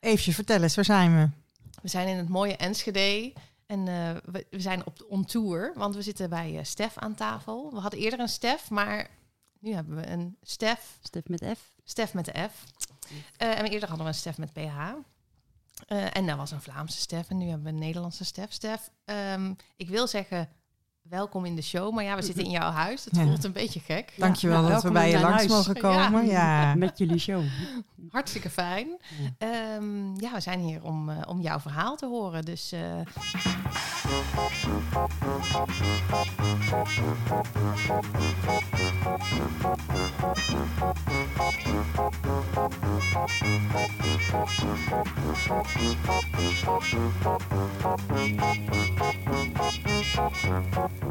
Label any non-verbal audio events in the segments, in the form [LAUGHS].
Eefje, vertel eens, waar zijn we? We zijn in het mooie Enschede en eh, we, we zijn op on tour, want we zitten bij eh, Stef aan tafel. We hadden eerder een Stef, maar nu hebben we een Stef, Stef met F. Stef met de F. Eh, en eerder hadden we een Stef met PH. Eh, en dat was een Vlaamse Stef en nu hebben we een Nederlandse Stef. Stef, ehm, ik wil zeggen welkom in de show, maar ja, we zitten in jouw huis. Het Ja. voelt een beetje gek. Dankjewel nou, dat we bij je langs huis. mogen komen. Ja. Met jullie show. [LAUGHS] Hartstikke fijn. Ehm, ja, we zijn hier om, eh, om jouw verhaal te horen. Dus eh,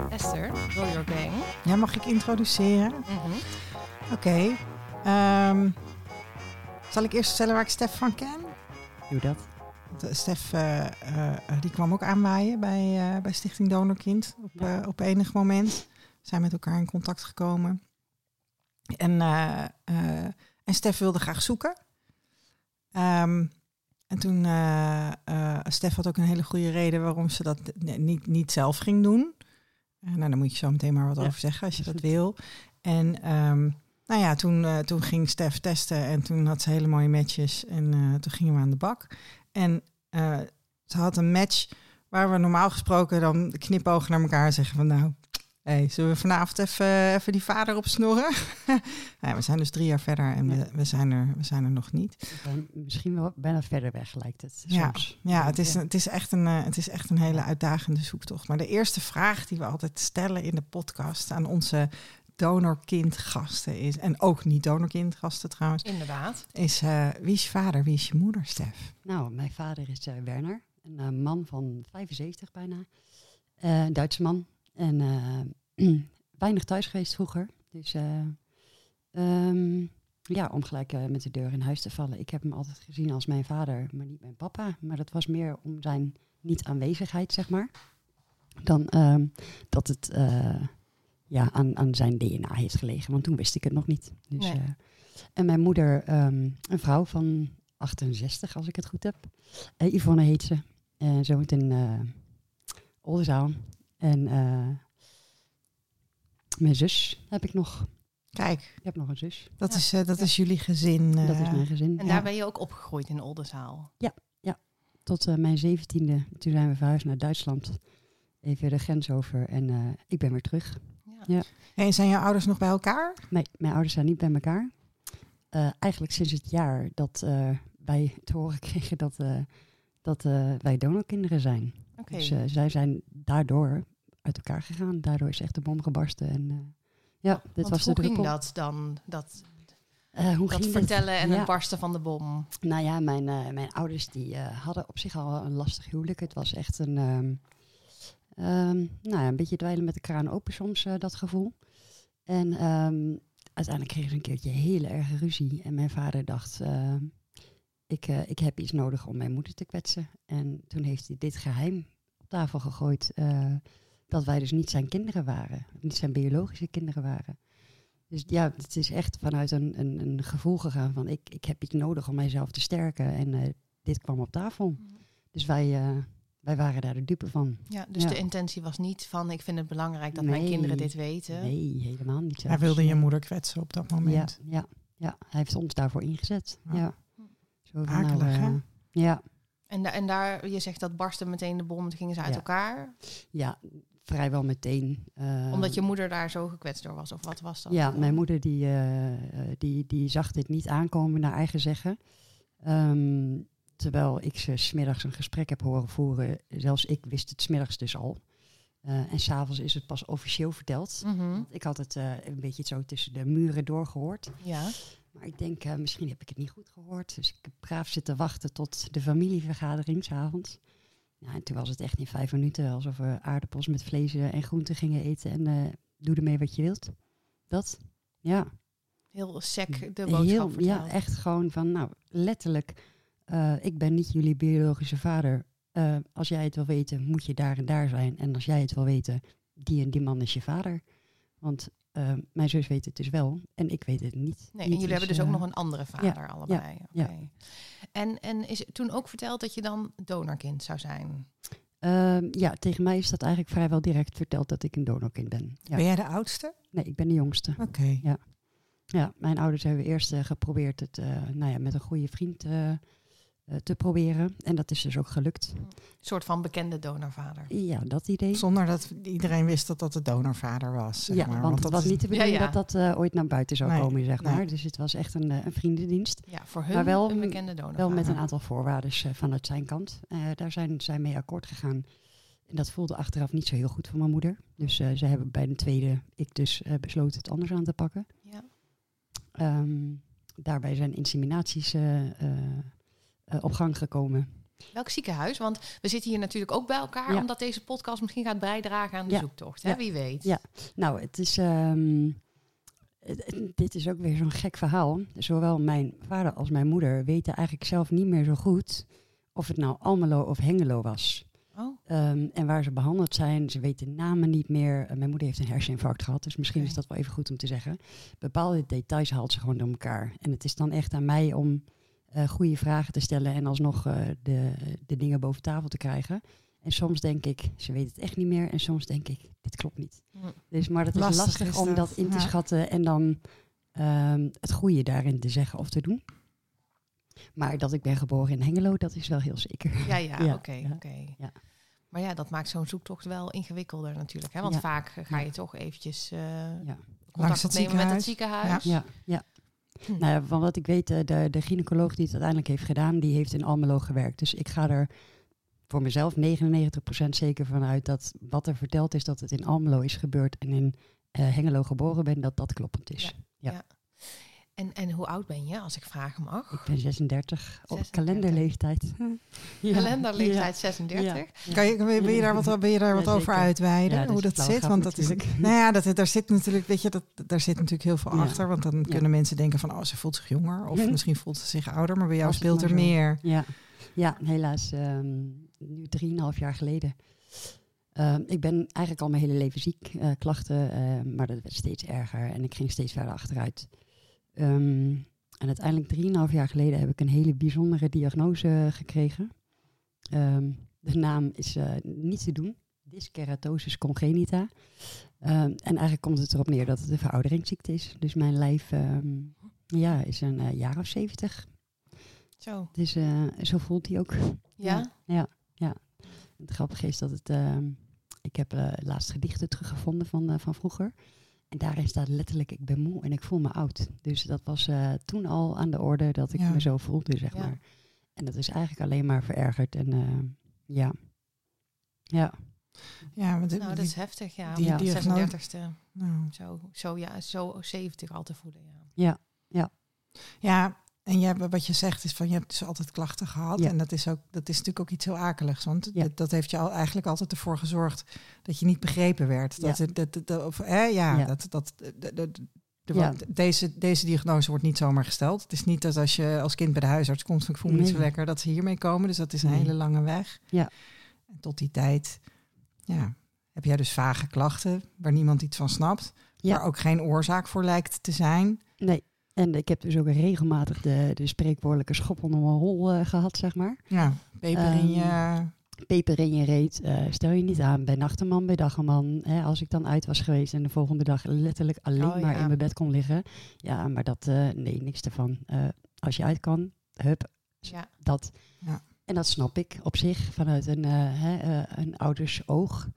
Esther, roll your gang. ja, mag ik introduceren? Mhm. Oké. ehm, zal ik eerst vertellen waar ik Stef van ken? Doe dat. Eh, Stef eh, eh, die kwam ook aanwaaien bij, eh, bij Stichting Donorkind op, op enig moment. We zijn met elkaar in contact gekomen. En, eh, eh, en Stef wilde graag zoeken. Ehm, en toen, eh Stef had ook een hele goede reden waarom ze dat niet, niet zelf ging doen. Nou, daar moet je zo meteen maar wat Ja, over zeggen als je dat wil. En ehm, nou ja, toen, toen ging Stef testen en toen had ze hele mooie matches. En toen gingen we aan de bak. En ze had een match waar we normaal gesproken dan knipogen naar elkaar zeggen van nou, hey, zullen we vanavond even, even die vader opsnorren? [LAUGHS] ja, we zijn dus drie jaar verder en we, we, zijn, er, we zijn er nog niet. Misschien wel bijna verder weg lijkt het Ja, soms. Ja, het is, het, is echt een, eh, het is echt een hele uitdagende zoektocht. Maar de eerste vraag die we altijd stellen in de podcast aan onze donorkindgasten is, en ook niet donorkindgasten trouwens, Inderdaad. is eh, wie is je vader, wie is je moeder, Stef? Nou, mijn vader is eh, Werner. Een man van 75 bijna. Duitse man. En eh, [CLEARS THROAT] weinig thuis geweest vroeger. Dus eh, ehm, ja, om gelijk eh, met de deur in huis te vallen. Ik heb hem altijd gezien als mijn vader, maar niet mijn papa. Maar dat was meer om zijn niet-aanwezigheid, zeg maar. Dan ehm, dat het ja, aan, aan zijn DNA heeft gelegen. Want toen wist ik het nog niet. Dus, Nee. en mijn moeder, ehm, een vrouw van 68, als ik het goed heb. Yvonne heet ze. En ze woont in eh Oldenzaal. En eh, mijn zus heb ik nog. Kijk, Ik heb nog een zus. dat, Ja. is, eh, dat Ja. is jullie gezin. dat eh, is mijn gezin. En Ja. daar ben je ook opgegroeid in Oldenzaal. Tot eh, mijn zeventiende. Toen zijn we verhuisd naar Duitsland. Even de grens over. En eh, ik ben weer terug. Ja. Ja. En zijn je ouders nog bij elkaar? Nee, mijn ouders zijn niet bij elkaar. Eh, eigenlijk sinds het jaar dat eh, wij te horen [LAUGHS] kregen dat, eh, dat eh, wij donorkinderen zijn. Dus eh, zij zijn daardoor uit elkaar gegaan. Daardoor is echt de bom gebarsten. En, eh, ja, dit was hoe de ging dat dan? Dat, Eh, hoe dat ging dit? vertellen en Ja. het barsten van de bom. Nou ja, mijn, mijn ouders die hadden op zich al een lastig huwelijk. Het was echt een, ehm, ehm, nou ja, een beetje dweilen met de kraan open soms, dat gevoel. En ehm, uiteindelijk kregen ze een keertje hele erge ruzie. En mijn vader dacht, ik, eh, ik heb iets nodig om mijn moeder te kwetsen. En toen heeft hij dit geheim op tafel gegooid. eh, dat wij dus niet zijn kinderen waren. Niet zijn biologische kinderen waren. Dus ja, het is echt vanuit een, een, een gevoel gegaan van ik, ik heb iets nodig om mijzelf te sterken. En eh, dit kwam op tafel. Dus wij, eh, wij waren daar de dupe van. Ja, dus Ja. de intentie was niet van ik vind het belangrijk dat mijn kinderen dit weten. Nee, helemaal niet zo. Hij wilde je moeder kwetsen op dat Ja, moment. ja, ja, hij heeft ons daarvoor ingezet. Ja. Ja. Zo van, Akelig, eh, hè? ja, En, da- en daar, je zegt dat barstte meteen de bom, toen gingen ze uit Ja. elkaar. ja, vrijwel meteen. eh, Omdat je moeder daar zo gekwetst door was, of wat was dat? Ja, mijn moeder die, eh, eh, die, die zag dit niet aankomen naar eigen zeggen. Ehm, terwijl ik ze smiddags een gesprek heb horen voeren. Zelfs ik wist het smiddags dus al. Eh, en s'avonds is het pas officieel verteld. Mhm. Ik had het eh, een beetje zo tussen de muren doorgehoord. Ja. Maar ik denk, eh, misschien heb ik het niet goed gehoord. Dus ik heb braaf zitten wachten tot de familievergadering s'avonds. Ja, en toen was het echt in vijf minuten alsof we aardappels met vlees eh, en groenten gingen eten. En eh, doe ermee wat je wilt. Dat, ja. Heel sec de boodschap Heel, ja, echt gewoon van, nou, letterlijk, ik ben niet jullie biologische vader. Als jij het wil weten, moet je daar en daar zijn. En als jij het wil weten, die en die man is je vader. Want eh, mijn zus weet het dus wel en ik weet het niet. Nee, en jullie hebben dus ook eh, nog een andere vader allebei. ja. Oké. En, en is het toen ook verteld dat je dan donorkind zou zijn? ehm, ja, tegen mij is dat eigenlijk vrijwel direct verteld dat ik een donorkind ben. Ja. Ben jij de oudste? Nee, ik ben de jongste. Oké. Ja, mijn ouders hebben eerst eh, geprobeerd het eh, nou ja, met een goede vriend te proberen. En dat is dus ook gelukt. Een soort van bekende donorvader. Ja, dat idee. Zonder dat iedereen wist dat dat de donorvader was. Zeg ja, maar. want het dat was niet de bedoeling Ja, ja. dat dat eh, ooit naar buiten zou Nee, komen, zeg nee. maar. Dus het was echt een, eh, een vriendendienst. Ja, voor hun Maar wel- een bekende donorvader. Wel met een aantal voorwaarden eh, vanuit zijn kant. Eh, daar zijn zij mee akkoord gegaan. En dat voelde achteraf niet zo heel goed voor mijn moeder. Dus eh, ze hebben bij de tweede, ik dus, eh, besloten het anders aan te pakken. Ja. Ehm, daarbij zijn inseminaties eh, eh, eh, op gang gekomen. Welk ziekenhuis? Want we zitten hier natuurlijk ook bij elkaar, Ja. omdat deze podcast misschien gaat bijdragen aan de Ja. zoektocht. Hè? Ja. Wie weet. Ja. Nou, het is. ehm, dit is ook weer zo'n gek verhaal. Zowel mijn vader als mijn moeder weten eigenlijk zelf niet meer zo goed of het nou Almelo of Hengelo was. Oh, Ehm, en waar ze behandeld zijn, ze weten namen niet meer. Eh, mijn moeder heeft een herseninfarct gehad, dus misschien is dat wel even goed om te zeggen. Bepaalde details haalt ze gewoon door elkaar. En het is dan echt aan mij om eh, goede vragen te stellen en alsnog eh, de, de dingen boven tafel te krijgen. En soms denk ik, ze weet het echt niet meer. En soms denk ik, dit klopt niet. Dus, maar het is Lastig lastig, is om dat, in te ja. schatten en dan ehm, het goede daarin te zeggen of te doen. Maar dat ik ben geboren in Hengelo, dat is wel heel zeker. ja, ja, [LAUGHS] Ja, oké. ja, oké. ja. Maar ja, dat maakt zo'n zoektocht wel ingewikkelder natuurlijk. Hè? Want Ja. vaak ga Ja. je toch eventjes eh Ja. contact het opnemen met het ziekenhuis. ziekenhuis. Ja, ja. Hm. Nou ja, van wat ik weet, eh, de, de gynaecoloog die het uiteindelijk heeft gedaan, die heeft in Almelo gewerkt. Dus ik ga er voor mezelf 99% zeker van uit dat wat er verteld is dat het in Almelo is gebeurd en in eh, Hengelo geboren ben, dat dat kloppend is. Ja. En, en hoe oud ben je, als ik vragen mag? Ik ben 36, op 36. kalenderleeftijd. Ja. Kalenderleeftijd Ja. 36. Ja. Kan je, wil je- wil je daar wat, wil je daar Ja, wat over uitweiden? Dat hoe dat zit? Want dat is, [LAUGHS] nou ja, dat, daar zit natuurlijk, weet je, dat, daar zit natuurlijk heel veel Ja. achter. Want dan kunnen mensen denken van, oh, ze voelt zich jonger. Of Ja. misschien voelt ze zich ouder. Maar bij jou speelt er zo. meer. Ja, ja helaas. ehm, nu drieënhalf jaar geleden. Ehm, ik ben eigenlijk al mijn hele leven ziek. eh, klachten, eh, maar dat werd steeds erger en ik ging steeds verder achteruit. Ehm, en uiteindelijk drieënhalf jaar geleden heb ik een hele bijzondere diagnose gekregen. Ehm, de naam is eh, niet te doen. Dyskeratosis congenita. Ehm, en eigenlijk komt het erop neer dat het een verouderingsziekte is. Dus mijn lijf ja, is een eh, jaar of zeventig. Zo. Dus eh, zo voelt hij ook. Ja? Ja, ja. Het grappige is dat het... ik heb laatst gedichten teruggevonden van, van vroeger. En daarin staat letterlijk, ik ben moe en ik voel me oud. Dus dat was eh, toen al aan de orde dat ik Ja. me zo voelde, zeg Ja. maar. En dat is eigenlijk alleen maar verergerd. En eh, ja. Ja. Ja, want Nou, dat is heftig, ja. die Om de diagnose- 36e nou, zo, zo, ja, zo 70 al te voelen, ja. Ja, en je, hebt- wat je zegt is van je hebt dus altijd klachten gehad. Ja. En dat is, ook, dat is natuurlijk ook iets heel akeligs. Want Ja. dat, dat heeft je al, eigenlijk altijd ervoor gezorgd dat je niet begrepen werd. Dat, Ja. het- dat, dat, dat- of, hè, ja, Ja. dat, dat, de- Ja. deze, deze diagnose wordt niet zomaar gesteld. Het is niet dat als je als kind bij de huisarts komt van ik voel me niet zo lekker, dat ze hiermee komen. Dus dat is een Nee. hele lange weg. Ja. En tot die tijd ja, heb jij dus vage klachten waar niemand iets van snapt. Ja. Waar ook geen oorzaak voor lijkt te zijn. Nee. En ik heb dus ook regelmatig de, de spreekwoordelijke schop onder mijn hol eh, gehad, zeg maar. Ja, peper in je... Ehm, Peper in je reet, eh, stel je niet aan bij nachteman, bij dageman. Hè, als ik dan uit was geweest en de volgende dag letterlijk alleen Oh, maar ja. in mijn bed kon liggen. Ja, maar dat, eh, nee, niks ervan. Als je uit kan, hup, Ja, dat. Ja. En dat snap ik op zich vanuit een, hè, een ouders oog.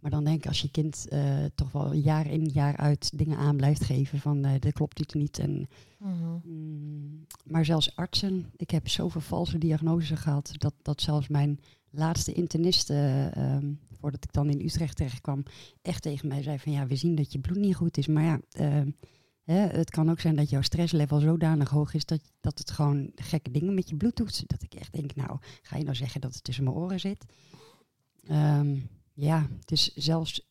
Maar dan denk ik als je kind eh, toch wel jaar in jaar uit dingen aan blijft geven van dit klopt iets niet. En, Mhm. mm, maar zelfs artsen, ik heb zoveel valse diagnoses gehad dat, dat zelfs mijn laatste internist, eh, ehm, voordat ik dan in Utrecht terecht kwam, echt tegen mij zei van ja, we zien dat je bloed niet goed is. Maar ja, ehm, hè, het kan ook zijn dat jouw stresslevel zodanig hoog is dat, dat het gewoon gekke dingen met je bloed doet. Dat ik echt denk, nou, ga je nou zeggen dat het tussen mijn oren zit? Ehm, ja, dus zelfs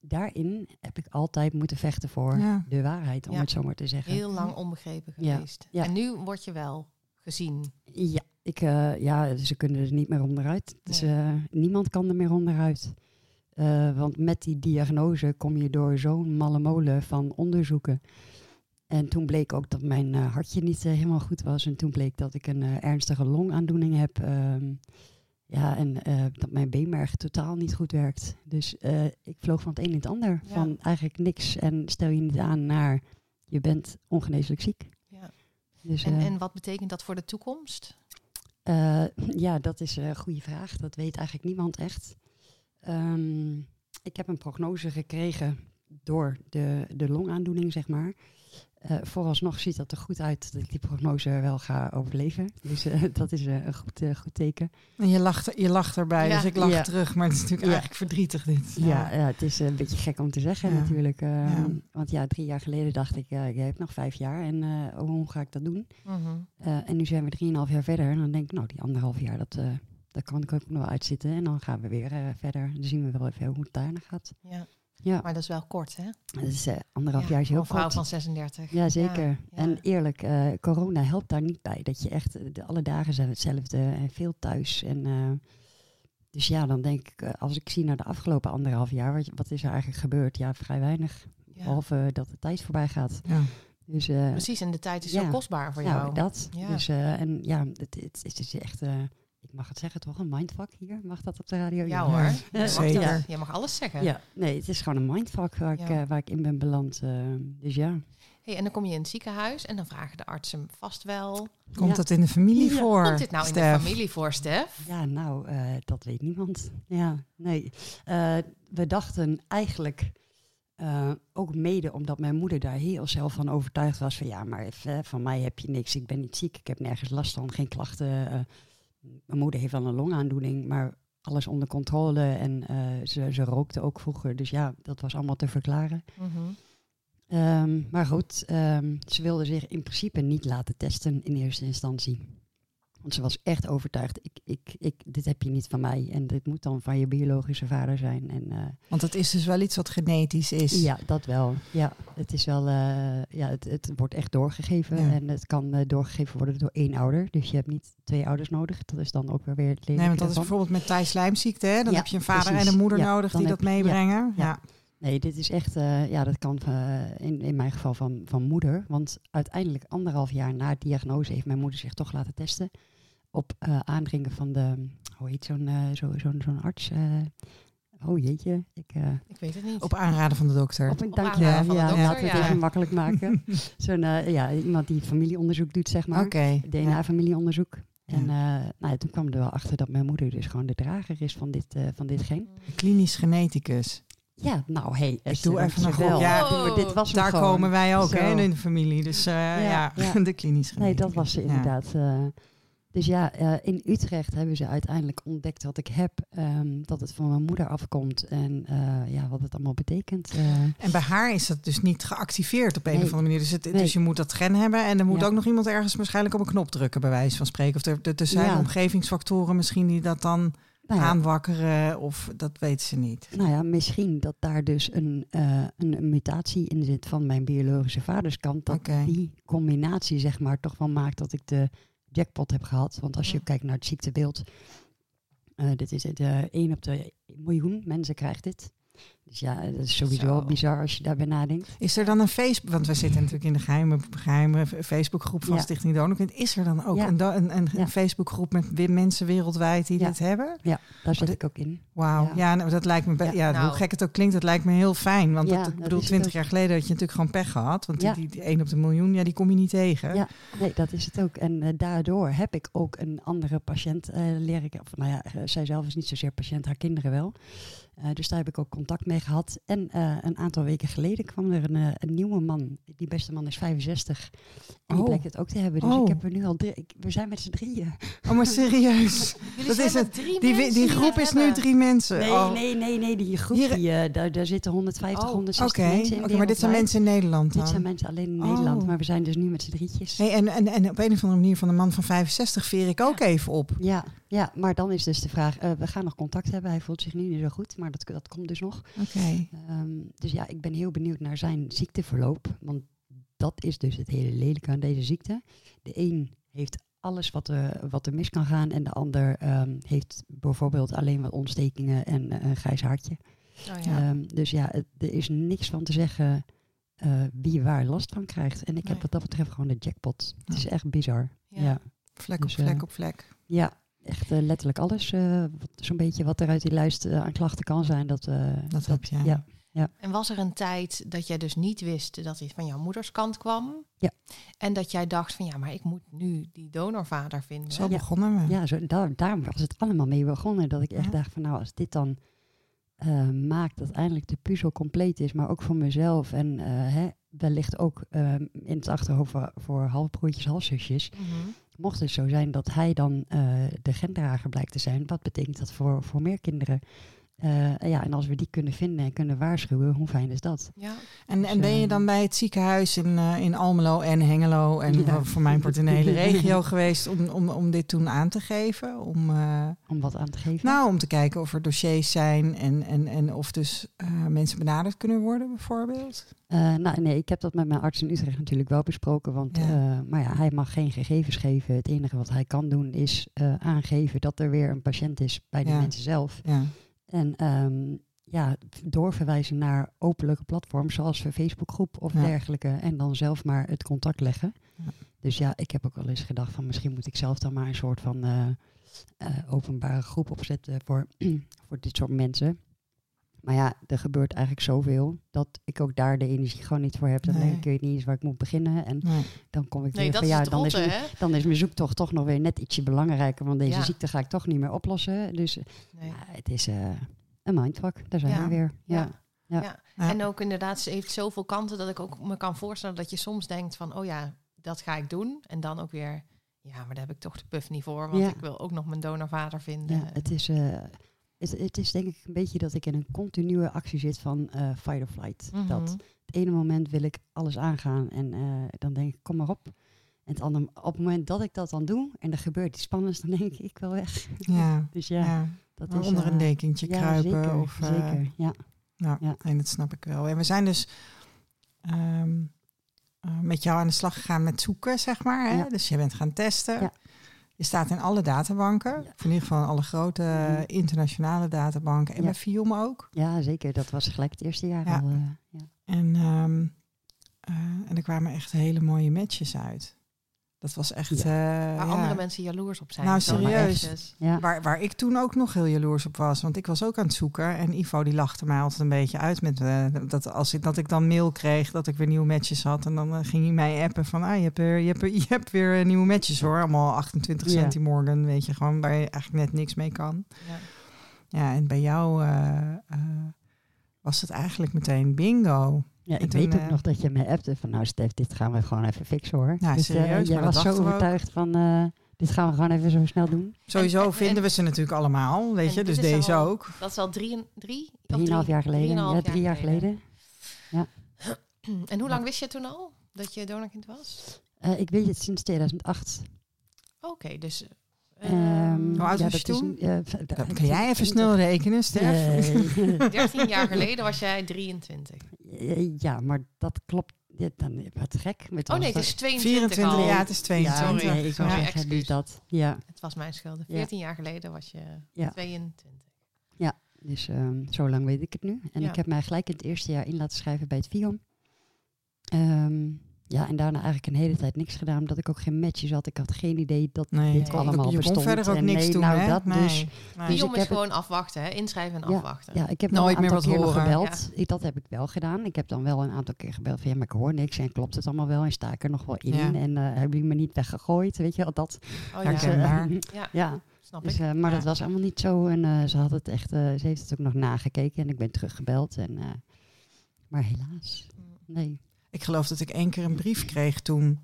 daarin heb ik altijd moeten vechten voor Ja. de waarheid, om Ja. het zo maar te zeggen. heel lang onbegrepen geweest. ja. En nu word je wel gezien. Ja, ik, eh, ja, ze kunnen er niet meer onderuit. Dus, eh, niemand kan er meer onderuit. Eh, want met die diagnose kom je door zo'n malle molen van onderzoeken. En toen bleek ook dat mijn hartje niet helemaal goed was. En toen bleek dat ik een ernstige longaandoening heb. Ja, en eh, dat mijn beenmerg totaal niet goed werkt. Dus eh, ik vloog van het een in het ander. Ja. Van eigenlijk niks en stel je niet aan naar je bent ongeneeslijk ziek. Ja. Dus, En, eh, en wat betekent dat voor de toekomst? ja, dat is een goede vraag. Dat weet eigenlijk niemand echt. Ehm, ik heb een prognose gekregen door de, de longaandoening, zeg maar. Eh, vooralsnog ziet dat er goed uit dat ik die prognose wel ga overleven. Dus eh, [LAUGHS] dat is eh, een goed, goed teken. En je lacht, je lacht erbij, Ja. dus ik lach Ja. terug. Maar het is natuurlijk Ja. eigenlijk verdrietig dit. Ja, ja, het is een beetje gek om te zeggen Ja. natuurlijk. eh, Ja. Want ja, drie jaar geleden dacht ik, ja, ik heb nog vijf jaar en eh, hoe ga ik dat doen? Mhm. Eh, en nu zijn we drieënhalf jaar verder en dan denk ik, nou, die anderhalf jaar, dat, eh dat kan ik ook nog wel uitzitten. En dan gaan we weer verder. Dan zien we wel even hoe het daarna gaat. Ja. Ja, Maar dat is wel kort, hè? dat is eh, anderhalf Ja, jaar is heel een vrouw kort. van 36. Ja, zeker. Ja, ja. En eerlijk, eh, corona helpt daar niet bij. Dat je echt, eh, de, alle dagen zijn hetzelfde en veel thuis. En, dus ja, dan denk ik, als ik zie naar de afgelopen anderhalf jaar, wat, wat is er eigenlijk gebeurd? Ja, vrij weinig. Behalve dat de tijd voorbij gaat. Ja. Dus Precies, en de tijd is zo kostbaar voor nou, jou. dat. Ja. Dus, eh, en ja, het, het, het is echt, mag het zeggen toch, een mindfuck hier? Mag dat op de radio? Ja hoor, Ja, je, mag zeker. dat- je mag alles zeggen. Ja, nee, het is gewoon een mindfuck waar, ik, eh, waar ik in ben beland. eh, dus ja. Hey, en dan kom je in het ziekenhuis en dan vragen de artsen vast wel... Komt Ja. dat in de familie Ja. voor? Komt dit nou in de familie voor, Stef? Ja, nou, eh, dat weet niemand. Ja, nee. Eh, we dachten eigenlijk, eh, ook mede omdat mijn moeder daar heel zelf van overtuigd was van ja, maar even, van mij heb je niks, ik ben niet ziek, ik heb nergens last van, geen klachten. eh, mijn moeder heeft wel een longaandoening, maar alles onder controle en eh, ze, ze rookte ook vroeger, dus ja, dat was allemaal te verklaren. Mhm. Ehm, maar goed, ehm, ze wilde zich in principe niet laten testen in eerste instantie. Want ze was echt overtuigd, ik, ik, ik, dit heb je niet van mij en dit moet dan van je biologische vader zijn. En, eh, Want het is dus wel iets wat genetisch is. ja, dat wel. Ja, het is wel, eh, ja, het, het wordt echt doorgegeven Ja. en het kan eh, doorgegeven worden door één ouder. Dus je hebt niet twee ouders nodig. Dat is dan ook weer weer het leven. Nee, want dat is bijvoorbeeld met thijslijmziekte. Hè? Dan Ja, heb je een vader precies. en een moeder Ja, nodig die dat meebrengen. Ja, ja. Nee, dit is echt, ja, dat kan in, in mijn geval van, van moeder. Want uiteindelijk anderhalf jaar na diagnose heeft mijn moeder zich toch laten testen. Op eh, aandringen van de, hoe heet zo'n eh, zo, zo'n zo'n arts? eh, oh jeetje, ik... eh, Ik weet het niet. Op aanraden van de dokter. op een ja, dokter, laten we het ja. even makkelijk maken. [LAUGHS] zo'n, eh, ja, iemand die familieonderzoek doet, zeg maar. Oké. Ja. DNA-familieonderzoek. En Ja. eh, nou, toen kwam er wel achter dat mijn moeder dus gewoon de drager is van dit, eh, van dit gen. Klinisch geneticus. Ja, nou, hey, Esther, doe even een gok. Ja, dit was Daar gewoon. komen wij ook hè, in de familie. Dus eh, ja, ja. [LAUGHS] de klinisch Nee, dat geneticus. was ze Ja. inderdaad. Dus ja, eh, in Utrecht hebben ze uiteindelijk ontdekt wat ik heb. ehm, dat het van mijn moeder afkomt. En eh, ja, wat het allemaal betekent. eh. En bij haar is dat dus niet geactiveerd op een of andere manier. Dus, het, Nee. dus je moet dat gen hebben. En er moet Ja. ook nog iemand ergens waarschijnlijk op een knop drukken, bij wijze van spreken. Of er, er, er zijn Ja. omgevingsfactoren misschien die dat dan nou, ja, aanwakkeren. Of dat weten ze niet. nou ja, misschien dat daar dus een, een, een mutatie in zit van mijn biologische vaderskant. Dat Oké. die combinatie zeg maar toch wel maakt dat ik de jackpot heb gehad. Want als je Ja. kijkt naar het ziektebeeld. eh, dit is het, eh 1 op de miljoen mensen krijgt dit. Dus ja, dat is sowieso Zo. al bizar als je daarbij nadenkt. Is er dan een Facebook... Want we zitten natuurlijk in de geheime, geheime Facebookgroep van Ja. Stichting Donorkind. Is er dan ook Ja. een, een, een, Ja. een Facebookgroep met mensen wereldwijd die Ja. dit hebben? Ja, daar zit ik ook in. Wauw. Ja, Ja. nou, dat lijkt me... Ja. Ja, Nou. Hoe gek het ook klinkt, dat lijkt me heel fijn. Want Ja, dat, ik bedoel, twintig jaar geleden had je natuurlijk gewoon pech gehad. Want Ja. die, die 1 op de miljoen, ja, die kom je niet tegen. Ja, nee, dat is het ook. En eh, daardoor heb ik ook een andere patiënt eh leren kennen. Of nou ja, eh, zij zelf is niet zozeer patiënt, haar kinderen wel. Eh, dus daar heb ik ook contact mee gehad. En eh, een aantal weken geleden kwam er een, eh, een nieuwe man. Die beste man is 65. En die Oh. blijkt het ook te hebben. Dus Oh. ik heb er nu al drie. Ik, we zijn met z'n drieën. Oh, maar serieus. [LAUGHS] Dat is het. drie Die, die die groep is nu drie mensen. Nee, Oh, nee, nee, nee. Die groep, Hier- die, daar, daar zitten 150, Oh, 160 Oké, mensen in. Oké, maar dit zijn mensen in Nederland dan? Dit zijn mensen alleen in Oh. Nederland. Maar we zijn dus nu met z'n drietjes. Hey, en, en, en op een of andere manier van een man van 65 veer ik ook even op. Ja, ja, maar dan is dus de vraag, we gaan nog contact hebben. Hij voelt zich nu niet zo goed, maar dat, dat komt dus nog. Oké. Ehm, dus ja, ik ben heel benieuwd naar zijn ziekteverloop. Want dat is dus het hele lelijke aan deze ziekte. De een heeft alles wat er, wat er mis kan gaan. En de ander ehm, heeft bijvoorbeeld alleen wat ontstekingen en eh, een grijs hartje. Oh, ja. Ehm, dus ja, het- er is niks van te zeggen eh, wie waar last van krijgt. En ik Nee. heb wat dat betreft gewoon de jackpot. Het is echt bizar. Ja. Ja, Vlek Dus, op vlek eh, op vlek. ja echt eh, letterlijk alles. eh, wat- Zo'n beetje wat er uit die lijst eh, aan klachten kan zijn. Dat, eh, Dat heb jij. Ja, En was er een tijd dat jij dus niet wist dat dit van jouw moeders kant kwam? Ja. En dat jij dacht van ja, maar ik moet nu die donorvader vinden. Zo Ja. begonnen we. ja zo, daar, daar was het allemaal mee begonnen. Dat ik echt Ja. dacht van nou, als dit dan eh, maakt dat eindelijk de puzzel compleet is. Maar ook voor mezelf. En eh, hè, wellicht ook eh, in het achterhoofd voor, voor halfbroertjes, halfzusjes. Mhm. Mocht het zo zijn dat hij dan eh, de gendrager blijkt te zijn, wat betekent dat voor, voor meer kinderen? Eh, ja, en als we die kunnen vinden en kunnen waarschuwen, hoe fijn is dat? Ja. En, en ben je dan bij het ziekenhuis in, eh, in Almelo en Hengelo en Ja. voor mijn part in de hele [LAUGHS] regio geweest om, om, om dit toen aan te geven? Om, eh, Om wat aan te geven. nou, om te kijken of er dossiers zijn en, en, en of dus eh, mensen benaderd kunnen worden bijvoorbeeld? Eh, nou, nee, ik heb dat met mijn arts in Utrecht natuurlijk wel besproken. Want, Ja. eh, maar ja, hij mag geen gegevens geven. Het enige wat hij kan doen is eh, aangeven dat er weer een patiënt is bij die Ja. mensen zelf. Ja, En ehm, ja, doorverwijzen naar openlijke platforms zoals een Facebookgroep of Ja. dergelijke. En dan zelf maar het contact leggen. Ja. Dus ja, ik heb ook wel eens gedacht van misschien moet ik zelf dan maar een soort van eh, eh, openbare groep opzetten voor, [CLEARS THROAT] voor dit soort mensen. Maar ja, er gebeurt eigenlijk zoveel dat ik ook daar de energie gewoon niet voor heb. Dan Nee. denk ik, ik weet niet eens waar ik moet beginnen. En nee. dan kom ik Nee, weer van ja, dan is, mijn- dan is mijn zoektocht toch nog weer net ietsje belangrijker. Want deze Ja. ziekte ga ik toch niet meer oplossen. Dus Nee. ja, het is eh, een mindfuck. Daar zijn Ja. we weer. Ja. Ja. Ja. Ja. Ja. En ook inderdaad, ze heeft zoveel kanten dat ik ook me kan voorstellen dat je soms denkt van, oh ja, dat ga ik doen. En dan ook weer, ja, maar daar heb ik toch de puff niet voor, want Ja. ik wil ook nog mijn donorvader vinden. Ja, het is, eh, het, het is denk ik een beetje dat ik in een continue actie zit van eh fight or flight. Mhm. Dat het ene moment wil ik alles aangaan en eh, dan denk ik, kom maar op. En het andere, op het moment dat ik dat dan doe en er gebeurt iets spannends, dan denk ik, ik wil weg. Ja, [LAUGHS] Dus ja. ja, dat is... onder een eh, dekentje ja, kruipen. Zeker, of, zeker, ja. Ja, Ja. Nee, dat snap ik wel. En we zijn dus ehm, eh, met jou aan de slag gegaan met zoeken, zeg maar. Hè? Ja. Dus je bent gaan testen. Je staat in alle databanken. Ja. In ieder geval alle grote Mhm. internationale databanken. En Ja. bij ook. Ja, zeker. Dat was gelijk het eerste jaar Ja. al. eh, ja. En, ehm, eh, en er kwamen echt hele mooie matches uit. Dat was echt... Ja. eh, Waar ja. andere mensen jaloers op zijn. Nou, serieus. Ja. Waar, waar ik toen ook nog heel jaloers op was. Want ik was ook aan het zoeken. En Ivo die lachte mij altijd een beetje uit. Met, eh, dat, als ik, dat ik dan mail kreeg dat ik weer nieuwe matches had. En dan eh, ging hij mij appen van... Ah, je, hebt, weer- je, hebt, je hebt weer nieuwe matches hoor. Allemaal 28 Ja. centimorgan. Weet je, gewoon waar je eigenlijk net niks mee kan. Ja. Ja, en bij jou eh, eh, was het eigenlijk meteen bingo. Ja, ik toen, weet ook eh, nog dat je me appte van nou Stef, dit gaan we gewoon even fixen hoor. Ja, dus eh, serieus, jij was zo overtuigd van eh, dit gaan we gewoon even zo snel doen. Sowieso En- en- vinden en- we ze natuurlijk allemaal. Weet je, dus deze al- ook. Dat is al drie, drie, Drieënhalf drie- jaar geleden. drieënhalf Ja, drie jaar geleden. [CLEARS THROAT] En hoe lang wist je toen al dat je donorkind was? Eh, ik weet het sinds 2008. Oké, dus... Ehm, Hoe oud ja, was je toen? een, eh, Dat kan jij even snel rekenen, Stef? Eh, [LAUGHS] 13 jaar geleden was jij 23. eh, ja, maar dat klopt. Ja, dan, wat gek. Met Oh nee, het is 22 24, al. ja, het is 22. Ja, ik Sorry, wou excuus. zeggen, dus dat. Ja, Het was mijn schuld. Ja. 14 jaar geleden was je Ja. 22. dus ehm, zo lang weet ik het nu. En Ja. ik heb mij gelijk in het eerste jaar in laten schrijven bij het FIOM. Ehm, ja, en daarna eigenlijk een hele tijd niks gedaan, omdat ik ook geen matches had. Ik had geen idee dat Nee, dit Nee. allemaal je kon bestond. verder ook En niks nee, doen, nou, hè? dat nee. dus. nee. Dus ik het- gewoon afwachten, hè? inschrijven en Ja, afwachten. Ja, ik heb Nooit nog een meer aantal wat keer horen. gebeld. Ik, dat heb ik wel gedaan. Ik heb dan wel een aantal keer gebeld van ja, maar ik hoor niks en klopt het allemaal wel en sta ik er nog wel in Ja. en eh hebben jullie me niet weggegooid, weet je wel, dat. Oh, [LAUGHS] Ja, ja, snap dus, ik. eh, maar Ja. dat was allemaal niet zo en eh, ze had het echt, eh, ze heeft het ook nog nagekeken en ik ben teruggebeld en, eh, maar helaas, nee. Ik geloof dat ik één keer een brief kreeg toen,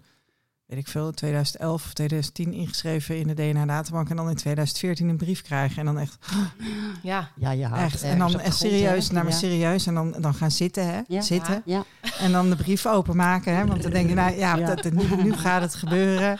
weet ik veel, 2011 of 2010 ingeschreven in de DNA-databank. En dan in 2014 een brief krijgen. En dan echt, [GASPS] Ja, Ja, je echt. En dan echt serieus, naar me serieus. En dan, dan gaan zitten, hè? Ja. Zitten. Ja, En dan de brief openmaken, hè? Want dan denk je, nou ja, Ja. Dat, nu, nu gaat het gebeuren.